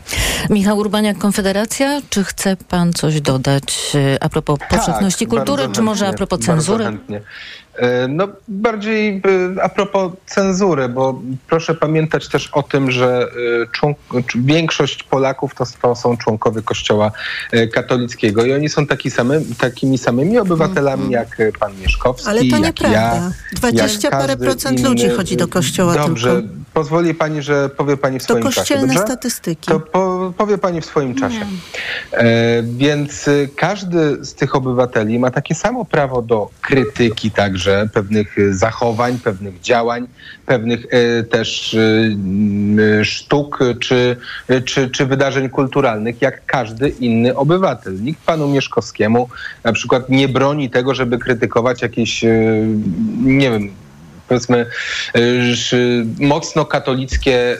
Speaker 9: Michał Urbaniak, Konfederacja, czy chce pan coś dodać a propos powszechności
Speaker 13: tak,
Speaker 9: kultury, czy może a propos cenzury?
Speaker 13: Chętnie. No bardziej a propos cenzury, bo proszę pamiętać też o tym, że członk, większość Polaków to, to, są członkowie Kościoła katolickiego i oni są taki takimi samymi obywatelami mm. jak pan Mieszkowski,
Speaker 11: Ale to
Speaker 13: jak
Speaker 11: nieprawda.
Speaker 13: ja.
Speaker 11: 20 parę procent
Speaker 13: inny.
Speaker 11: ludzi chodzi do kościoła
Speaker 13: Dobrze,
Speaker 11: tylko.
Speaker 13: Pozwoli pani, że powie pani w
Speaker 11: To
Speaker 13: swoim czasie.
Speaker 11: kościelne
Speaker 13: Dobrze?
Speaker 11: statystyki.
Speaker 13: To po, powie pani w swoim czasie. E, więc y, każdy z tych obywateli ma takie samo prawo do krytyki także pewnych y, zachowań, pewnych działań, pewnych e, też e, sztuk czy, czy, czy wydarzeń kulturalnych, jak każdy inny obywatel. Nikt panu Mieszkowskiemu na przykład nie broni tego, żeby krytykować jakieś, e, nie wiem, powiedzmy mocno katolickie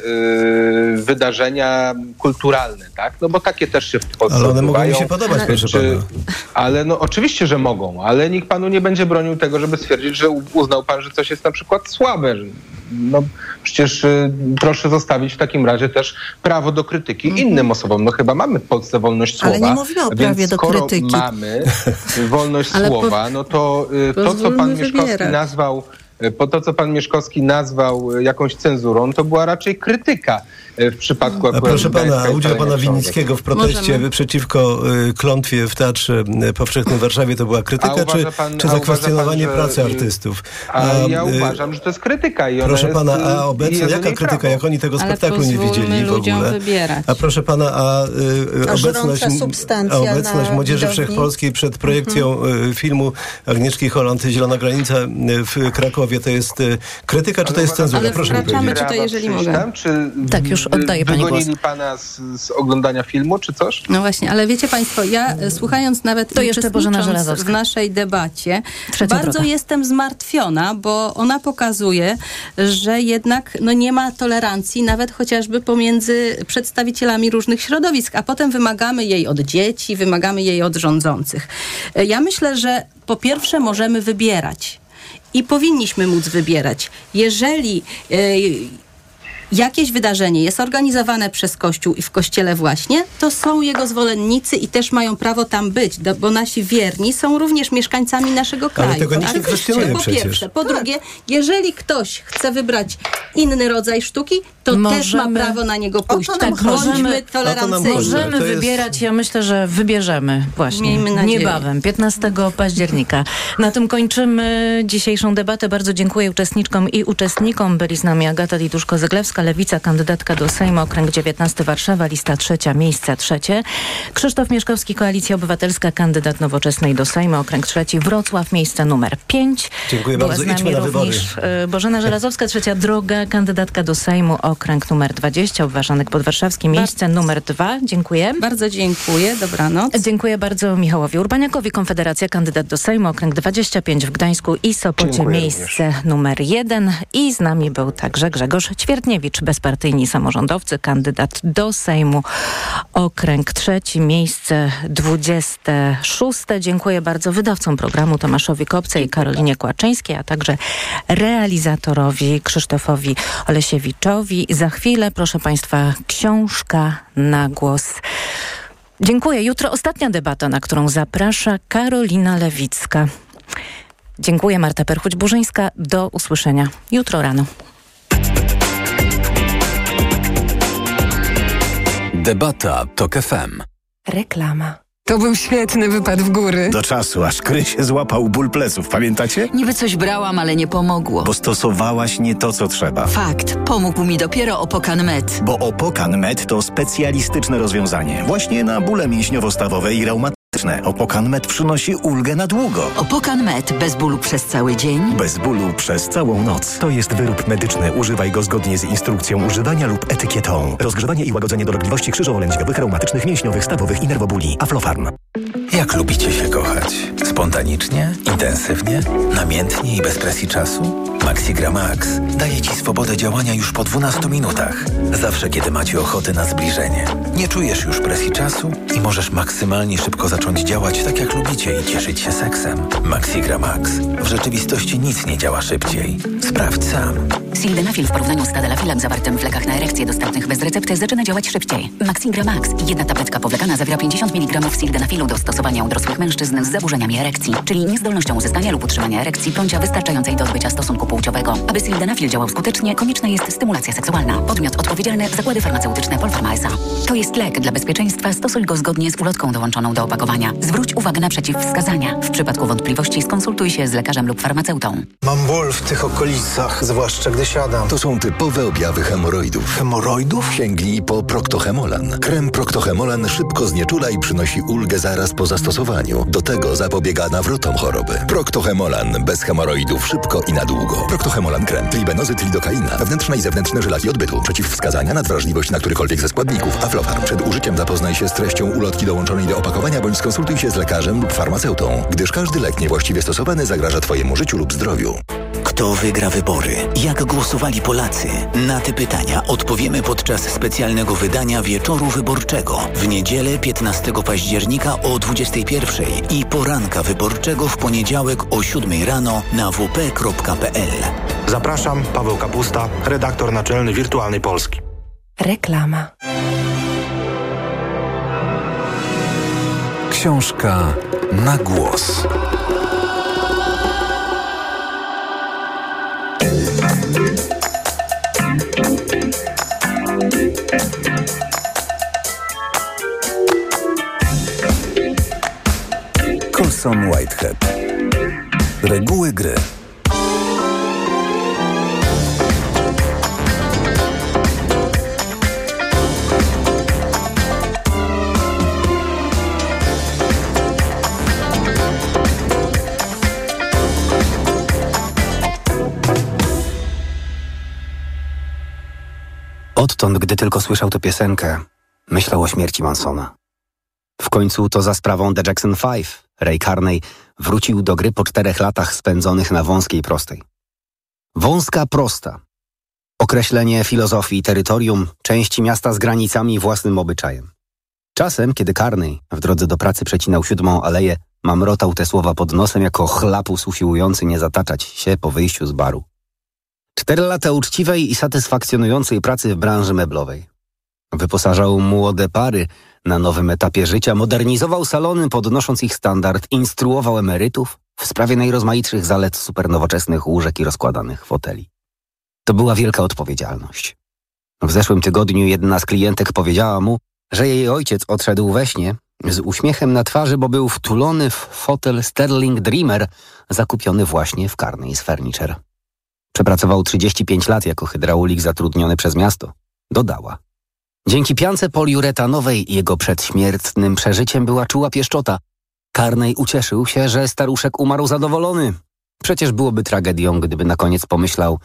Speaker 13: wydarzenia kulturalne, tak? No bo takie też się w Polsce
Speaker 10: Ale one mogą mi się podobać, proszę
Speaker 13: Czy,
Speaker 10: pana.
Speaker 13: ale no oczywiście, że mogą, ale nikt panu nie będzie bronił tego, żeby stwierdzić, że uznał pan, że coś jest na przykład słabe. No przecież y, proszę zostawić w takim razie też prawo do krytyki innym osobom. No chyba mamy w Polsce wolność słowa.
Speaker 11: Ale nie mówimy o prawie
Speaker 13: więc
Speaker 11: do
Speaker 13: skoro
Speaker 11: krytyki.
Speaker 13: mamy wolność *laughs*
Speaker 14: Ale
Speaker 13: słowa, no to y, to, co pan Mieszkowski
Speaker 14: wybierać.
Speaker 13: nazwał y, po to, co pan Mieszkowski nazwał jakąś cenzurą, to była raczej krytyka w przypadku
Speaker 10: A
Speaker 13: akurat
Speaker 10: proszę pana, udział pana
Speaker 13: Kolejnych
Speaker 10: Winnickiego w proteście
Speaker 14: Możemy.
Speaker 10: przeciwko y, klątwie w Teatrze y, Powszechnym w Warszawie to była krytyka, czy,
Speaker 13: pan-
Speaker 10: czy zakwestionowanie
Speaker 13: pan,
Speaker 10: pracy artystów?
Speaker 13: A ja
Speaker 10: y,
Speaker 13: uważam, że to jest krytyka i
Speaker 10: Proszę
Speaker 13: jest,
Speaker 10: pana,
Speaker 13: y,
Speaker 10: a obecnie jaka krytyka,
Speaker 13: prawo.
Speaker 10: jak oni tego spektaklu nie widzieli w ogóle?
Speaker 14: wybierać.
Speaker 10: A proszę pana, a, y,
Speaker 11: A
Speaker 10: obecność, a obecność Młodzieży
Speaker 11: widowni?
Speaker 10: Wszechpolskiej przed projekcją y, filmu Agnieszki Holland Zielona Granica y, w Krakowie to jest y, krytyka, czy to jest cenzura? Proszę mi powiedzieć.
Speaker 14: tutaj, jeżeli
Speaker 13: Przyjść
Speaker 14: mogę.
Speaker 13: Tam, czy
Speaker 9: Tak, już oddaję pani
Speaker 13: wygonili
Speaker 9: głos.
Speaker 13: pana z, z oglądania filmu, czy coś?
Speaker 14: No właśnie, ale wiecie Państwo, ja e, słuchając nawet
Speaker 9: To jeszcze Bożena
Speaker 14: w naszej debacie,
Speaker 9: Trzecia
Speaker 14: bardzo
Speaker 9: droga.
Speaker 14: jestem zmartwiona, bo ona pokazuje, że jednak no, nie ma tolerancji nawet chociażby pomiędzy przedstawicielami różnych środowisk, a potem wymagamy jej od dzieci, wymagamy jej od rządzących. E, Ja myślę, że po pierwsze możemy wybierać. I powinniśmy móc wybierać. Jeżeli e, jakieś wydarzenie jest organizowane przez Kościół i w Kościele właśnie, to są jego zwolennicy i też mają prawo tam być, bo nasi wierni są również mieszkańcami naszego kraju.
Speaker 10: tego nikt nie kwestionuje
Speaker 14: Po
Speaker 10: przecież.
Speaker 14: pierwsze. Po drugie, jeżeli ktoś chce wybrać inny rodzaj sztuki, to też ma
Speaker 9: Możemy-
Speaker 14: prawo na niego pójść.
Speaker 11: O to nam
Speaker 14: Tak,
Speaker 10: nam
Speaker 14: tolerancyjni.
Speaker 9: Możemy
Speaker 10: To jest-
Speaker 9: wybierać, ja myślę, że wybierzemy właśnie
Speaker 14: Miejmy nadzieję.
Speaker 9: niebawem, 15 października. Na tym kończymy dzisiejszą debatę. Bardzo dziękuję uczestniczkom i uczestnikom. Byli z nami Agata Liduszko-Zyglewska, Lewica, kandydatka do Sejmu, okręg 19 Warszawa, lista trzecia, miejsce trzecie. Krzysztof Mieszkowski, Koalicja Obywatelska, kandydat Nowoczesnej do Sejmu, okręg trzeci, Wrocław, miejsce numer 5.
Speaker 10: Dziękuję
Speaker 9: Była
Speaker 10: bardzo.
Speaker 9: z nami
Speaker 10: Idźmy na
Speaker 9: również e, Bożena Żelazowska, trzecia droga, kandydatka do Sejmu, okręg numer 20, Obważanek Podwarszawski, miejsce numer 2. Dziękuję.
Speaker 14: Bardzo dziękuję. Dobranoc.
Speaker 9: Dziękuję bardzo Michałowi Urbaniakowi, Konfederacja, kandydat do Sejmu, okręg 25 w Gdańsku i Sopocie,
Speaker 13: Dziękuję
Speaker 9: miejsce numer 1. I z nami był także Grzegorz Ćwiertniewicz, bezpartyjni samorządowcy, kandydat do Sejmu, okręg trzeci, miejsce 26. Dziękuję bardzo wydawcom programu Tomaszowi Kopce i Karolinie Kłaczyńskiej, a także realizatorowi Krzysztofowi Olesiewiczowi. Za chwilę, proszę Państwa, książka na głos. Dziękuję. Jutro ostatnia debata, na którą zaprasza Karolina Lewicka. Dziękuję Marta Perchuć-Burzyńska. Do usłyszenia jutro rano.
Speaker 1: Debata TOK FM.
Speaker 15: Reklama. To był świetny wypad w góry.
Speaker 16: Do czasu, aż Kry się złapał ból pleców, pamiętacie?
Speaker 17: Niby coś brałam, ale nie pomogło.
Speaker 16: Bo stosowałaś nie to, co trzeba.
Speaker 17: Fakt. Pomógł mi dopiero Opokan Med.
Speaker 16: Bo Opokan Med to specjalistyczne rozwiązanie. Właśnie na bóle mięśniowo-stawowe i reumatyczne. Medyczne. Opokan Med przynosi ulgę na długo.
Speaker 17: Opokan Med bez bólu przez cały dzień.
Speaker 16: Bez bólu przez całą noc. To jest wyrób medyczny. Używaj go zgodnie z instrukcją używania lub etykietą. Rozgrzewanie i łagodzenie dolegliwości krzyżowo-lędźwiowych, reumatycznych, mięśniowych, stawowych i nerwobuli. Aflofarm.
Speaker 1: Jak lubicie się kochać? Spontanicznie? Intensywnie? Namiętnie i bez presji czasu? Maxigra Max daje Ci swobodę działania już po 12 minutach. Zawsze, kiedy macie ochotę na zbliżenie. Nie czujesz już presji czasu i możesz maksymalnie szybko zacząć działać tak, jak lubicie i cieszyć się seksem. Maxigra Max. W rzeczywistości nic nie działa szybciej. Sprawdź sam.
Speaker 18: Sildenafil w porównaniu z tadalafilem zawartym w lekach na erekcję dostępnych bez recepty zaczyna działać szybciej. Maxigra Max. Jedna tabletka powlekana zawiera 50 mg sildenafilu do stosowania u dorosłych mężczyzn z zaburzeniami erekcji, czyli niezdolnością uzyskania lub utrzymania erekcji bądź wystarczającej do odbycia stosunku płciowego. Aby sildenafil działał skutecznie, konieczna jest stymulacja seksualna. Podmiot odpowiedzialny Zakłady Farmaceutyczne Polpharma S.A. To jest lek dla bezpieczeństwa. Stosuj go zgodnie z ulotką dołączoną do opakowania. Zwróć uwagę na przeciwwskazania. W przypadku wątpliwości skonsultuj się z lekarzem lub farmaceutą.
Speaker 19: Mam ból w tych okolicach, zwłaszcza gdy siadam.
Speaker 20: To są typowe objawy hemoroidów.
Speaker 19: Hemoroidów?
Speaker 20: Sięgnij po Proctohemolan. Krem Proctohemolan szybko znieczula i przynosi ulgę zaraz po zastosowaniu. Do tego zapobiega nawrotom choroby. Proctohemolan bez hemoroidów szybko i na długo. Proctohemolan krem. Tribenozyt lidokaina. Wewnętrzne i zewnętrzne żelaki odbytu. Przeciwwskazania na wrażliwość na którykolwiek ze składników. Aflofarm. Przed użyciem zapoznaj się z treścią ulotki dołączonej do opakowania bądź skonsultuj się z lekarzem lub farmaceutą, gdyż każdy lek niewłaściwie stosowany zagraża Twojemu życiu lub zdrowiu.
Speaker 21: Kto wygra wybory? Jak głosowali Polacy? Na te pytania odpowiemy podczas specjalnego wydania Wieczoru Wyborczego w niedzielę 15 października o 21 i poranka wyborczego w poniedziałek o 7 rano na wp.pl.
Speaker 22: Zapraszam, Paweł Kapusta, redaktor naczelny Wirtualnej Polski.
Speaker 15: Reklama.
Speaker 1: Książka na głos. Colson Whitehead. Reguły gry.
Speaker 23: Odtąd, gdy tylko słyszał tę piosenkę, myślał o śmierci Mansona. W końcu to za sprawą The Jackson Five Ray Carney wrócił do gry po czterech latach spędzonych na wąskiej prostej. Wąska prosta. Określenie filozofii terytorium części miasta z granicami i własnym obyczajem. Czasem, kiedy Carney w drodze do pracy przecinał siódmą aleję, mamrotał te słowa pod nosem jako chlapus usiłujący nie zataczać się po wyjściu z baru. Cztery lata uczciwej i satysfakcjonującej pracy w branży meblowej. Wyposażał młode pary na nowym etapie życia, modernizował salony, podnosząc ich standard, instruował emerytów w sprawie najrozmaitszych zalet supernowoczesnych łóżek i rozkładanych foteli. To była wielka odpowiedzialność. W zeszłym tygodniu jedna z klientek powiedziała mu, że jej ojciec odszedł we śnie z uśmiechem na twarzy, bo był wtulony w fotel Sterling Dreamer zakupiony właśnie w Carney's Furniture. Przepracował 35 lat jako hydraulik zatrudniony przez miasto. Dodała. Dzięki piance poliuretanowej jego przedśmiertnym przeżyciem była czuła pieszczota. Carney ucieszył się, że staruszek umarł zadowolony. Przecież byłoby tragedią, gdyby na koniec pomyślał,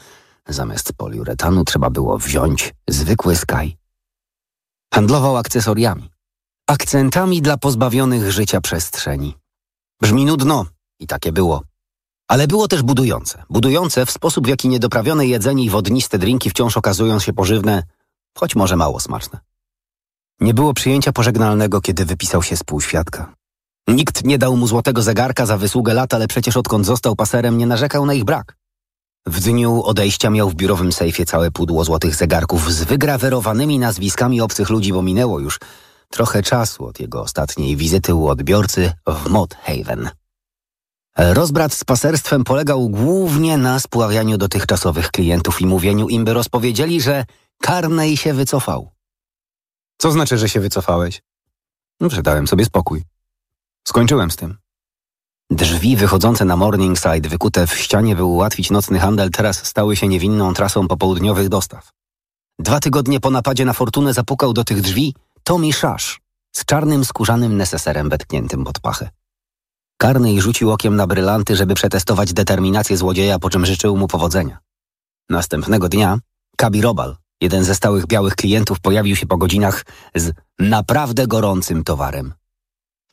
Speaker 23: zamiast poliuretanu trzeba było wziąć zwykły skaj. Handlował akcesoriami. Akcentami dla pozbawionych życia przestrzeni. Brzmi nudno i takie było. Ale było też budujące. Budujące w sposób, w jaki niedoprawione jedzenie i wodniste drinki wciąż okazują się pożywne, choć może mało smaczne. Nie było przyjęcia pożegnalnego, kiedy wypisał się z półświadka. Nikt nie dał mu złotego zegarka za wysługę lat, ale przecież odkąd został paserem, nie narzekał na ich brak. W dniu odejścia miał w biurowym sejfie całe pudło złotych zegarków z wygrawerowanymi nazwiskami obcych ludzi, bo minęło już trochę czasu od jego ostatniej wizyty u odbiorcy w Mod Haven. Rozbrat z paserstwem polegał głównie na spławianiu dotychczasowych klientów i mówieniu im, by rozpowiedzieli, że Carney się wycofał. Co znaczy, że się wycofałeś? No, że dałem sobie spokój. Skończyłem z tym. Drzwi wychodzące na Morningside, wykute w ścianie, by ułatwić nocny handel, teraz stały się niewinną trasą popołudniowych dostaw. Dwa tygodnie po napadzie na fortunę zapukał do tych drzwi Tommy Shash, z czarnym skórzanym neseserem wetkniętym pod pachę. Karnej rzucił okiem na brylanty, żeby przetestować determinację złodzieja, po czym życzył mu powodzenia. Następnego dnia Kabi Robal, jeden ze stałych białych klientów, pojawił się po godzinach z naprawdę gorącym towarem.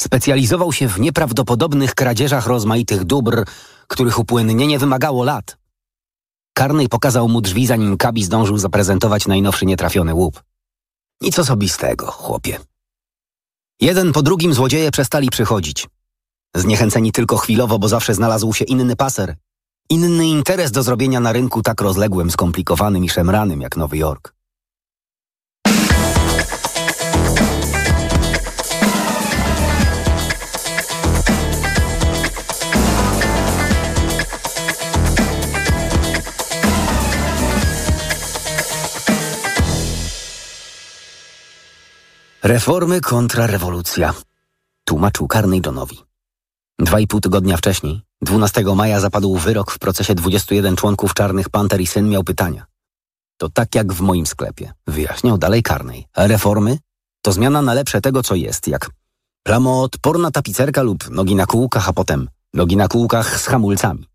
Speaker 23: Specjalizował się w nieprawdopodobnych kradzieżach rozmaitych dóbr, których upłynnienie wymagało lat. Karnej pokazał mu drzwi, zanim Kabi zdążył zaprezentować najnowszy nietrafiony łup. Nic osobistego, chłopie. Jeden po drugim złodzieje przestali przychodzić. Zniechęceni tylko chwilowo, bo zawsze znalazł się inny paser, inny interes do zrobienia na rynku tak rozległym, skomplikowanym i szemranym jak Nowy Jork. Reformy kontra rewolucja. Tłumaczył karnej Johnowi. Dwa i pół tygodnia wcześniej, 12 maja, zapadł wyrok w procesie 21 członków Czarnych Panter i syn miał pytania. To tak jak w moim sklepie, wyjaśniał dalej karnej. Reformy to zmiana na lepsze tego, co jest, jak plamoodporna tapicerka lub nogi na kółkach, a potem nogi na kółkach z hamulcami.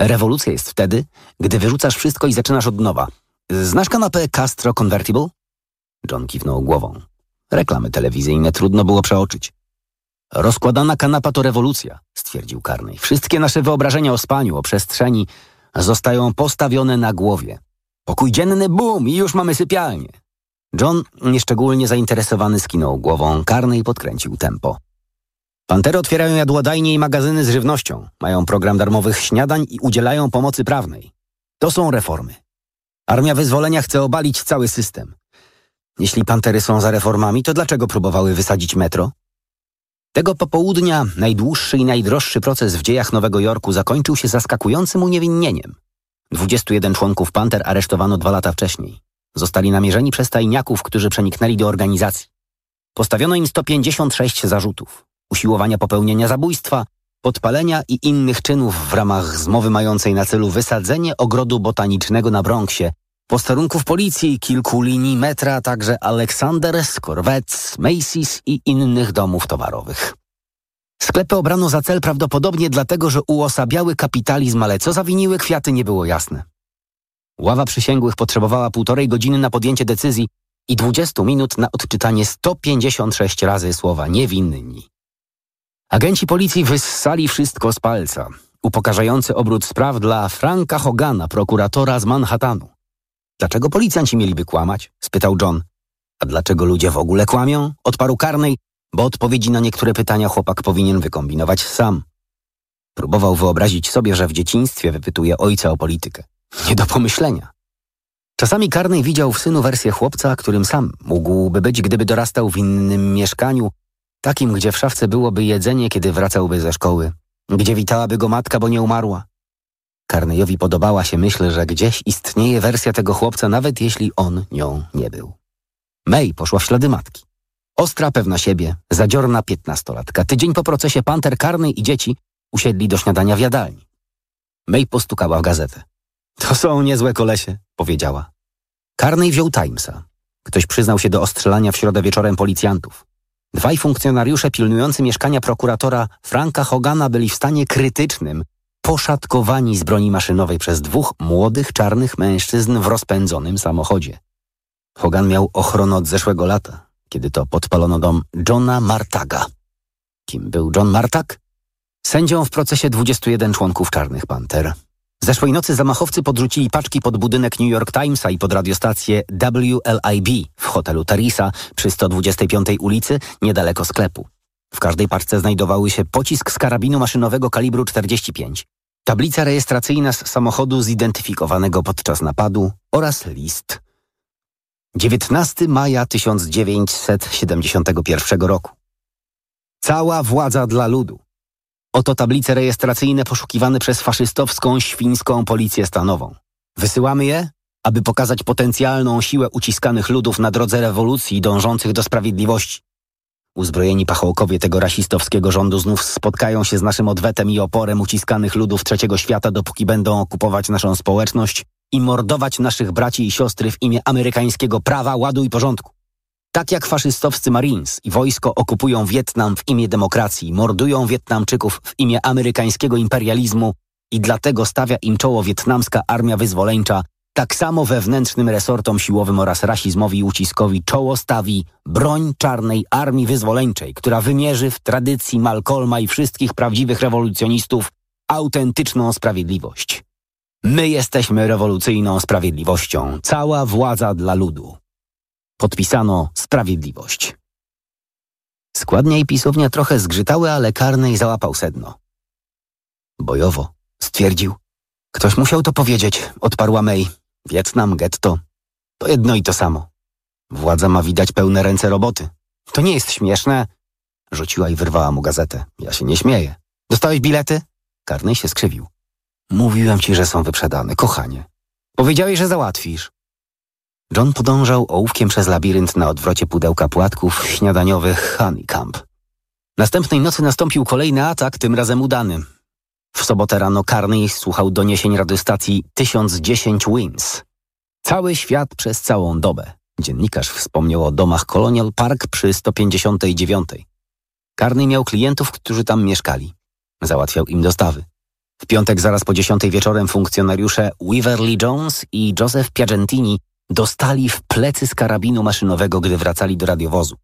Speaker 23: Rewolucja jest wtedy, gdy wyrzucasz wszystko i zaczynasz od nowa. Znasz kanapę Castro Convertible? John kiwnął głową. Reklamy telewizyjne trudno było przeoczyć. Rozkładana kanapa to rewolucja, stwierdził Karnej. Wszystkie nasze wyobrażenia o spaniu, o przestrzeni zostają postawione na głowie. Pokój dzienny, bum, i już mamy sypialnię. John, nieszczególnie zainteresowany, skinął głową. Karnej podkręcił tempo. Pantery otwierają jadłodajnie i magazyny z żywnością. Mają program darmowych śniadań i udzielają pomocy prawnej. To są reformy. Armia Wyzwolenia chce obalić cały system. Jeśli pantery są za reformami, to dlaczego próbowały wysadzić metro? Tego popołudnia najdłuższy i najdroższy proces w dziejach Nowego Jorku zakończył się zaskakującym uniewinnieniem. 21 członków panter aresztowano dwa lata wcześniej. Zostali namierzeni przez tajniaków, którzy przeniknęli do organizacji. Postawiono im 156 zarzutów. Usiłowania popełnienia zabójstwa, podpalenia i innych czynów w ramach zmowy mającej na celu wysadzenie ogrodu botanicznego na Bronxie, posterunków policji, kilku linii metra, także Alexander's, Corvettes, Macy's i innych domów towarowych. Sklepy obrano za cel prawdopodobnie dlatego, że uosabiały kapitalizm, ale co zawiniły kwiaty nie było jasne. Ława przysięgłych potrzebowała półtorej godziny na podjęcie decyzji i 20 minut na odczytanie 156 razy słowa niewinni. Agenci policji wyssali wszystko z palca. Upokarzający obrót spraw dla Franka Hogana, prokuratora z Manhattanu. Dlaczego policjanci mieliby kłamać? spytał John. A dlaczego ludzie w ogóle kłamią? Odparł karnej, bo odpowiedzi na niektóre pytania chłopak powinien wykombinować sam. Próbował wyobrazić sobie, że w dzieciństwie wypytuje ojca o politykę. Nie do pomyślenia. Czasami Karnej widział w synu wersję chłopca, którym sam mógłby być, gdyby dorastał w innym mieszkaniu, takim, gdzie w szafce byłoby jedzenie, kiedy wracałby ze szkoły, gdzie witałaby go matka, bo nie umarła, Karnejowi podobała się myśl, że gdzieś istnieje wersja tego chłopca, nawet jeśli on nią nie był. May poszła w ślady matki. Ostra, pewna siebie, zadziorna piętnastolatka. Tydzień po procesie Panter Karnej i dzieci usiedli do śniadania w jadalni. May postukała w gazetę. To są niezłe kolesie, powiedziała. Karnej wziął Timesa. Ktoś przyznał się do ostrzelania w środę wieczorem policjantów. Dwaj funkcjonariusze pilnujący mieszkania prokuratora Franka Hogana byli w stanie krytycznym, poszatkowani z broni maszynowej przez dwóch młodych czarnych mężczyzn w rozpędzonym samochodzie. Hogan miał ochronę od zeszłego lata, kiedy to podpalono dom Johna Martaga. Kim był John Martag? Sędzią w procesie 21 członków Czarnych Panter. Zeszłej nocy zamachowcy podrzucili paczki pod budynek New York Timesa i pod radiostację WLIB w hotelu Terisa przy 125 ulicy niedaleko sklepu. W każdej paczce znajdowały się pocisk z karabinu maszynowego kalibru 45, tablica rejestracyjna z samochodu zidentyfikowanego podczas napadu oraz list. 19 maja 1971 roku. Cała władza dla ludu. Oto tablice rejestracyjne poszukiwane przez faszystowską świńską policję stanową. Wysyłamy je, aby pokazać potencjalną siłę uciskanych ludów na drodze rewolucji dążących do sprawiedliwości. Uzbrojeni pachołkowie tego rasistowskiego rządu znów spotkają się z naszym odwetem i oporem uciskanych ludów trzeciego świata, dopóki będą okupować naszą społeczność i mordować naszych braci i siostry w imię amerykańskiego prawa, ładu i porządku. Tak jak faszystowscy Marines i wojsko okupują Wietnam w imię demokracji, mordują Wietnamczyków w imię amerykańskiego imperializmu i dlatego stawia im czoło wietnamska armia wyzwoleńcza, tak samo wewnętrznym resortom siłowym oraz rasizmowi i uciskowi czoło stawi broń czarnej armii wyzwoleńczej, która wymierzy w tradycji Malcolma i wszystkich prawdziwych rewolucjonistów autentyczną sprawiedliwość. My jesteśmy rewolucyjną sprawiedliwością, cała władza dla ludu. Podpisano Sprawiedliwość. Składnia i pisownia trochę zgrzytały, ale Karnej załapał sedno. Bojowo, stwierdził. Ktoś musiał to powiedzieć, odparła May. Wietnam, getto. To jedno i to samo. Władza ma widać pełne ręce roboty. To nie jest śmieszne. Rzuciła i wyrwała mu gazetę. Ja się nie śmieję. Dostałeś bilety? Karnej się skrzywił. Mówiłem ci, że są wyprzedane, kochanie. Powiedziałeś, że załatwisz. John podążał ołówkiem przez labirynt na odwrocie pudełka płatków śniadaniowych Honeycamp. Następnej nocy nastąpił kolejny atak, tym razem udany. W sobotę rano Carney słuchał doniesień radiostacji 1010 Wins. Cały świat przez całą dobę. Dziennikarz wspomniał o domach Colonial Park przy 159. Carney miał klientów, którzy tam mieszkali. Załatwiał im dostawy. W piątek zaraz po dziesiątej wieczorem funkcjonariusze Weaverly Jones i Joseph Piagentini dostali w plecy z karabinu maszynowego, gdy wracali do radiowozu.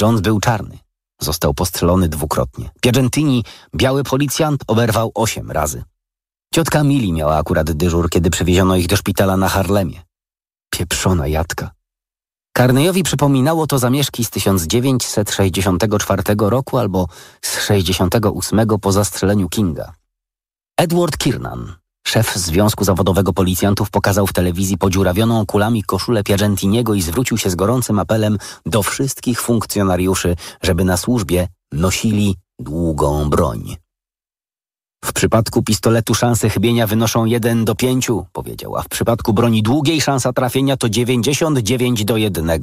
Speaker 23: Jones był czarny. Został postrzelony dwukrotnie. Piagentini, biały policjant, oberwał osiem razy. Ciotka Mili miała akurat dyżur, kiedy przewieziono ich do szpitala na Harlemie. Pieprzona jadka. Karnejowi przypominało to zamieszki z 1964 roku albo z 68 po zastrzeleniu Kinga. Edward Kiernan, szef Związku Zawodowego Policjantów, pokazał w telewizji podziurawioną kulami koszulę Piagentiniego i zwrócił się z gorącym apelem do wszystkich funkcjonariuszy, żeby na służbie nosili długą broń. W przypadku pistoletu szanse chybienia wynoszą 1 do 5, powiedział, a w przypadku broni długiej szansa trafienia to 99 do 1.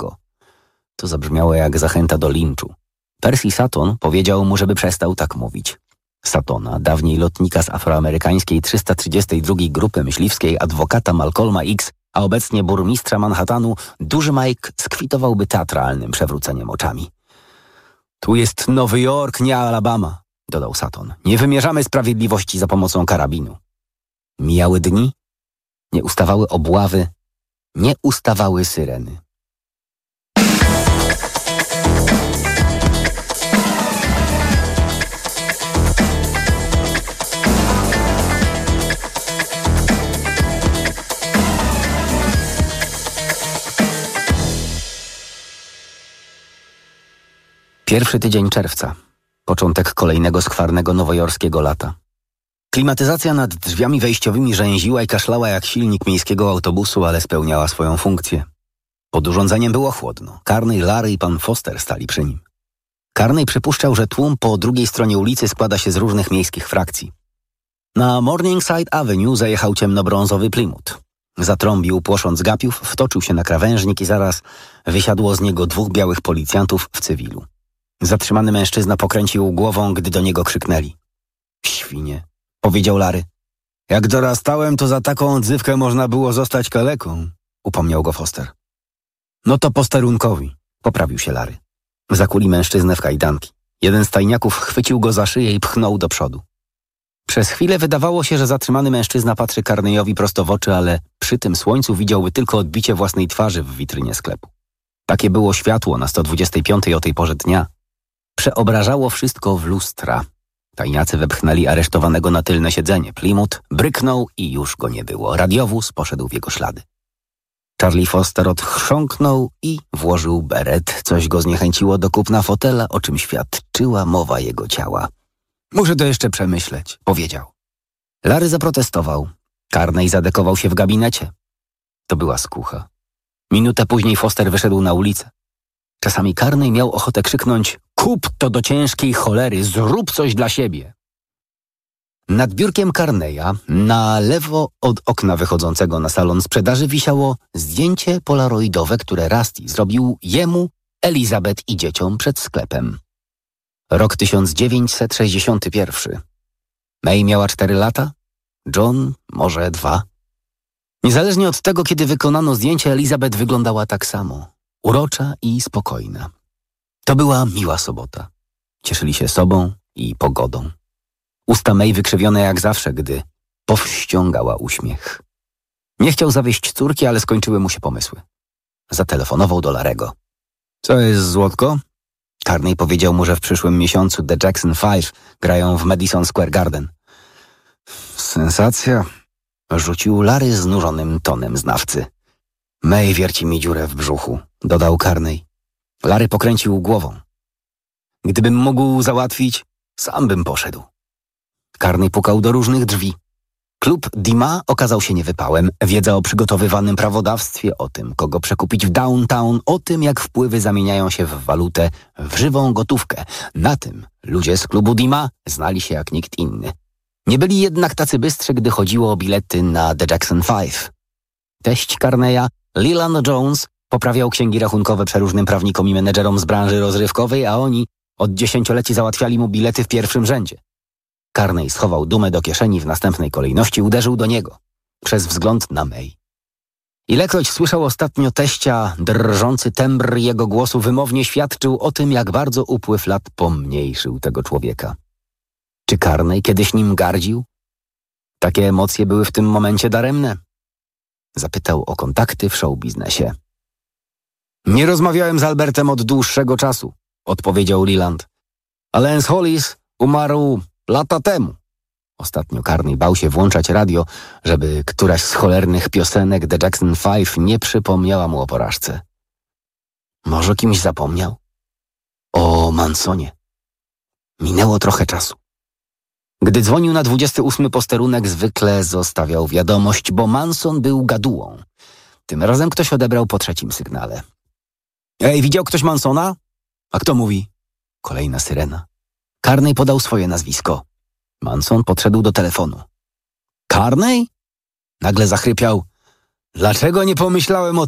Speaker 23: To zabrzmiało jak zachęta do linczu. Percy Saturn powiedział mu, żeby przestał tak mówić. Satona, dawniej lotnika z afroamerykańskiej 332 Grupy Myśliwskiej adwokata Malcolma X, a obecnie burmistrza Manhattanu, duży Mike skwitowałby teatralnym przewróceniem oczami. Tu jest Nowy Jork, nie Alabama, dodał Saton. Nie wymierzamy sprawiedliwości za pomocą karabinu. Mijały dni, nie ustawały obławy, nie ustawały syreny. Pierwszy tydzień czerwca. Początek kolejnego skwarnego nowojorskiego lata. Klimatyzacja nad drzwiami wejściowymi rzęziła i kaszlała jak silnik miejskiego autobusu, ale spełniała swoją funkcję. Pod urządzeniem było chłodno. Carney, Larry i pan Foster stali przy nim. Carney przypuszczał, że tłum po drugiej stronie ulicy składa się z różnych miejskich frakcji. Na Morningside Avenue zajechał ciemnobrązowy Plymouth. Zatrąbił, płosząc gapiów, wtoczył się na krawężnik i zaraz wysiadło z niego dwóch białych policjantów w cywilu. Zatrzymany mężczyzna pokręcił głową, gdy do niego krzyknęli. Świnie, powiedział Lary. Jak dorastałem, to za taką odzywkę można było zostać kaleką, upomniał go Foster. No to posterunkowi, poprawił się Lary. Zakuli mężczyznę w kajdanki. Jeden z tajniaków chwycił go za szyję i pchnął do przodu. Przez chwilę wydawało się, że zatrzymany mężczyzna patrzy Karnejowi prosto w oczy, ale przy tym słońcu widziałby tylko odbicie własnej twarzy w witrynie sklepu. Takie było światło na 125 o tej porze dnia, Przeobrażało wszystko w lustra. Tajniacy wepchnęli aresztowanego na tylne siedzenie. Plymouth bryknął i już go nie było. Radiowóz poszedł w jego ślady. Charlie Foster odchrząknął i włożył beret. Coś go zniechęciło do kupna fotela, o czym świadczyła mowa jego ciała. Muszę to jeszcze przemyśleć, powiedział. Larry zaprotestował. Carney zadekował się w gabinecie. To była skucha. Minutę później Foster wyszedł na ulicę. Czasami Carney miał ochotę krzyknąć Kup to do ciężkiej cholery, zrób coś dla siebie. Nad biurkiem Carneya, na lewo od okna wychodzącego na salon sprzedaży wisiało zdjęcie polaroidowe, które Rusty zrobił jemu, Elizabeth i dzieciom przed sklepem. Rok 1961. May miała cztery lata, John może dwa. Niezależnie od tego, kiedy wykonano zdjęcie, Elizabeth wyglądała tak samo. Urocza i spokojna. To była miła sobota. Cieszyli się sobą i pogodą. Usta May wykrzywione jak zawsze, gdy powściągała uśmiech. Nie chciał zawieść córki, ale skończyły mu się pomysły. Zatelefonował do Larego. Co jest, Złotko? Carney powiedział mu, że w przyszłym miesiącu The Jackson Five grają w Madison Square Garden. Sensacja, rzucił Larry znużonym tonem znawcy. May wierci mi dziurę w brzuchu, dodał Carney. Larry pokręcił głową. Gdybym mógł załatwić, sam bym poszedł. Carney pukał do różnych drzwi. Klub Dima okazał się niewypałem. Wiedza o przygotowywanym prawodawstwie, o tym, kogo przekupić w downtown, o tym, jak wpływy zamieniają się w walutę, w żywą gotówkę. Na tym ludzie z klubu Dima znali się jak nikt inny. Nie byli jednak tacy bystrzy, gdy chodziło o bilety na The Jackson Five. Teść Carneya, Leland Jones, poprawiał księgi rachunkowe przeróżnym prawnikom i menedżerom z branży rozrywkowej, a oni od dziesięcioleci załatwiali mu bilety w pierwszym rzędzie. Carney schował dumę do kieszeni w następnej kolejności uderzył do niego. Przez wzgląd na May. Ilekroć słyszał ostatnio teścia, drżący tembr jego głosu wymownie świadczył o tym, jak bardzo upływ lat pomniejszył tego człowieka. Czy Carney kiedyś nim gardził? Takie emocje były w tym momencie daremne. Zapytał o kontakty w showbiznesie. Nie rozmawiałem z Albertem od dłuższego czasu, odpowiedział Leland. A Lance Hollis umarł lata temu. Ostatnio Carney bał się włączać radio, żeby któraś z cholernych piosenek The Jackson Five nie przypomniała mu o porażce. Może kimś zapomniał? O Mansonie. Minęło trochę czasu. Gdy dzwonił na 28 posterunek, zwykle zostawiał wiadomość, bo Manson był gadułą. Tym razem ktoś odebrał po trzecim sygnale. Ej, widział ktoś Mansona? A kto mówi? Kolejna syrena. Carney podał swoje nazwisko. Manson podszedł do telefonu. Carney? Nagle zachrypiał. Dlaczego nie pomyślałem o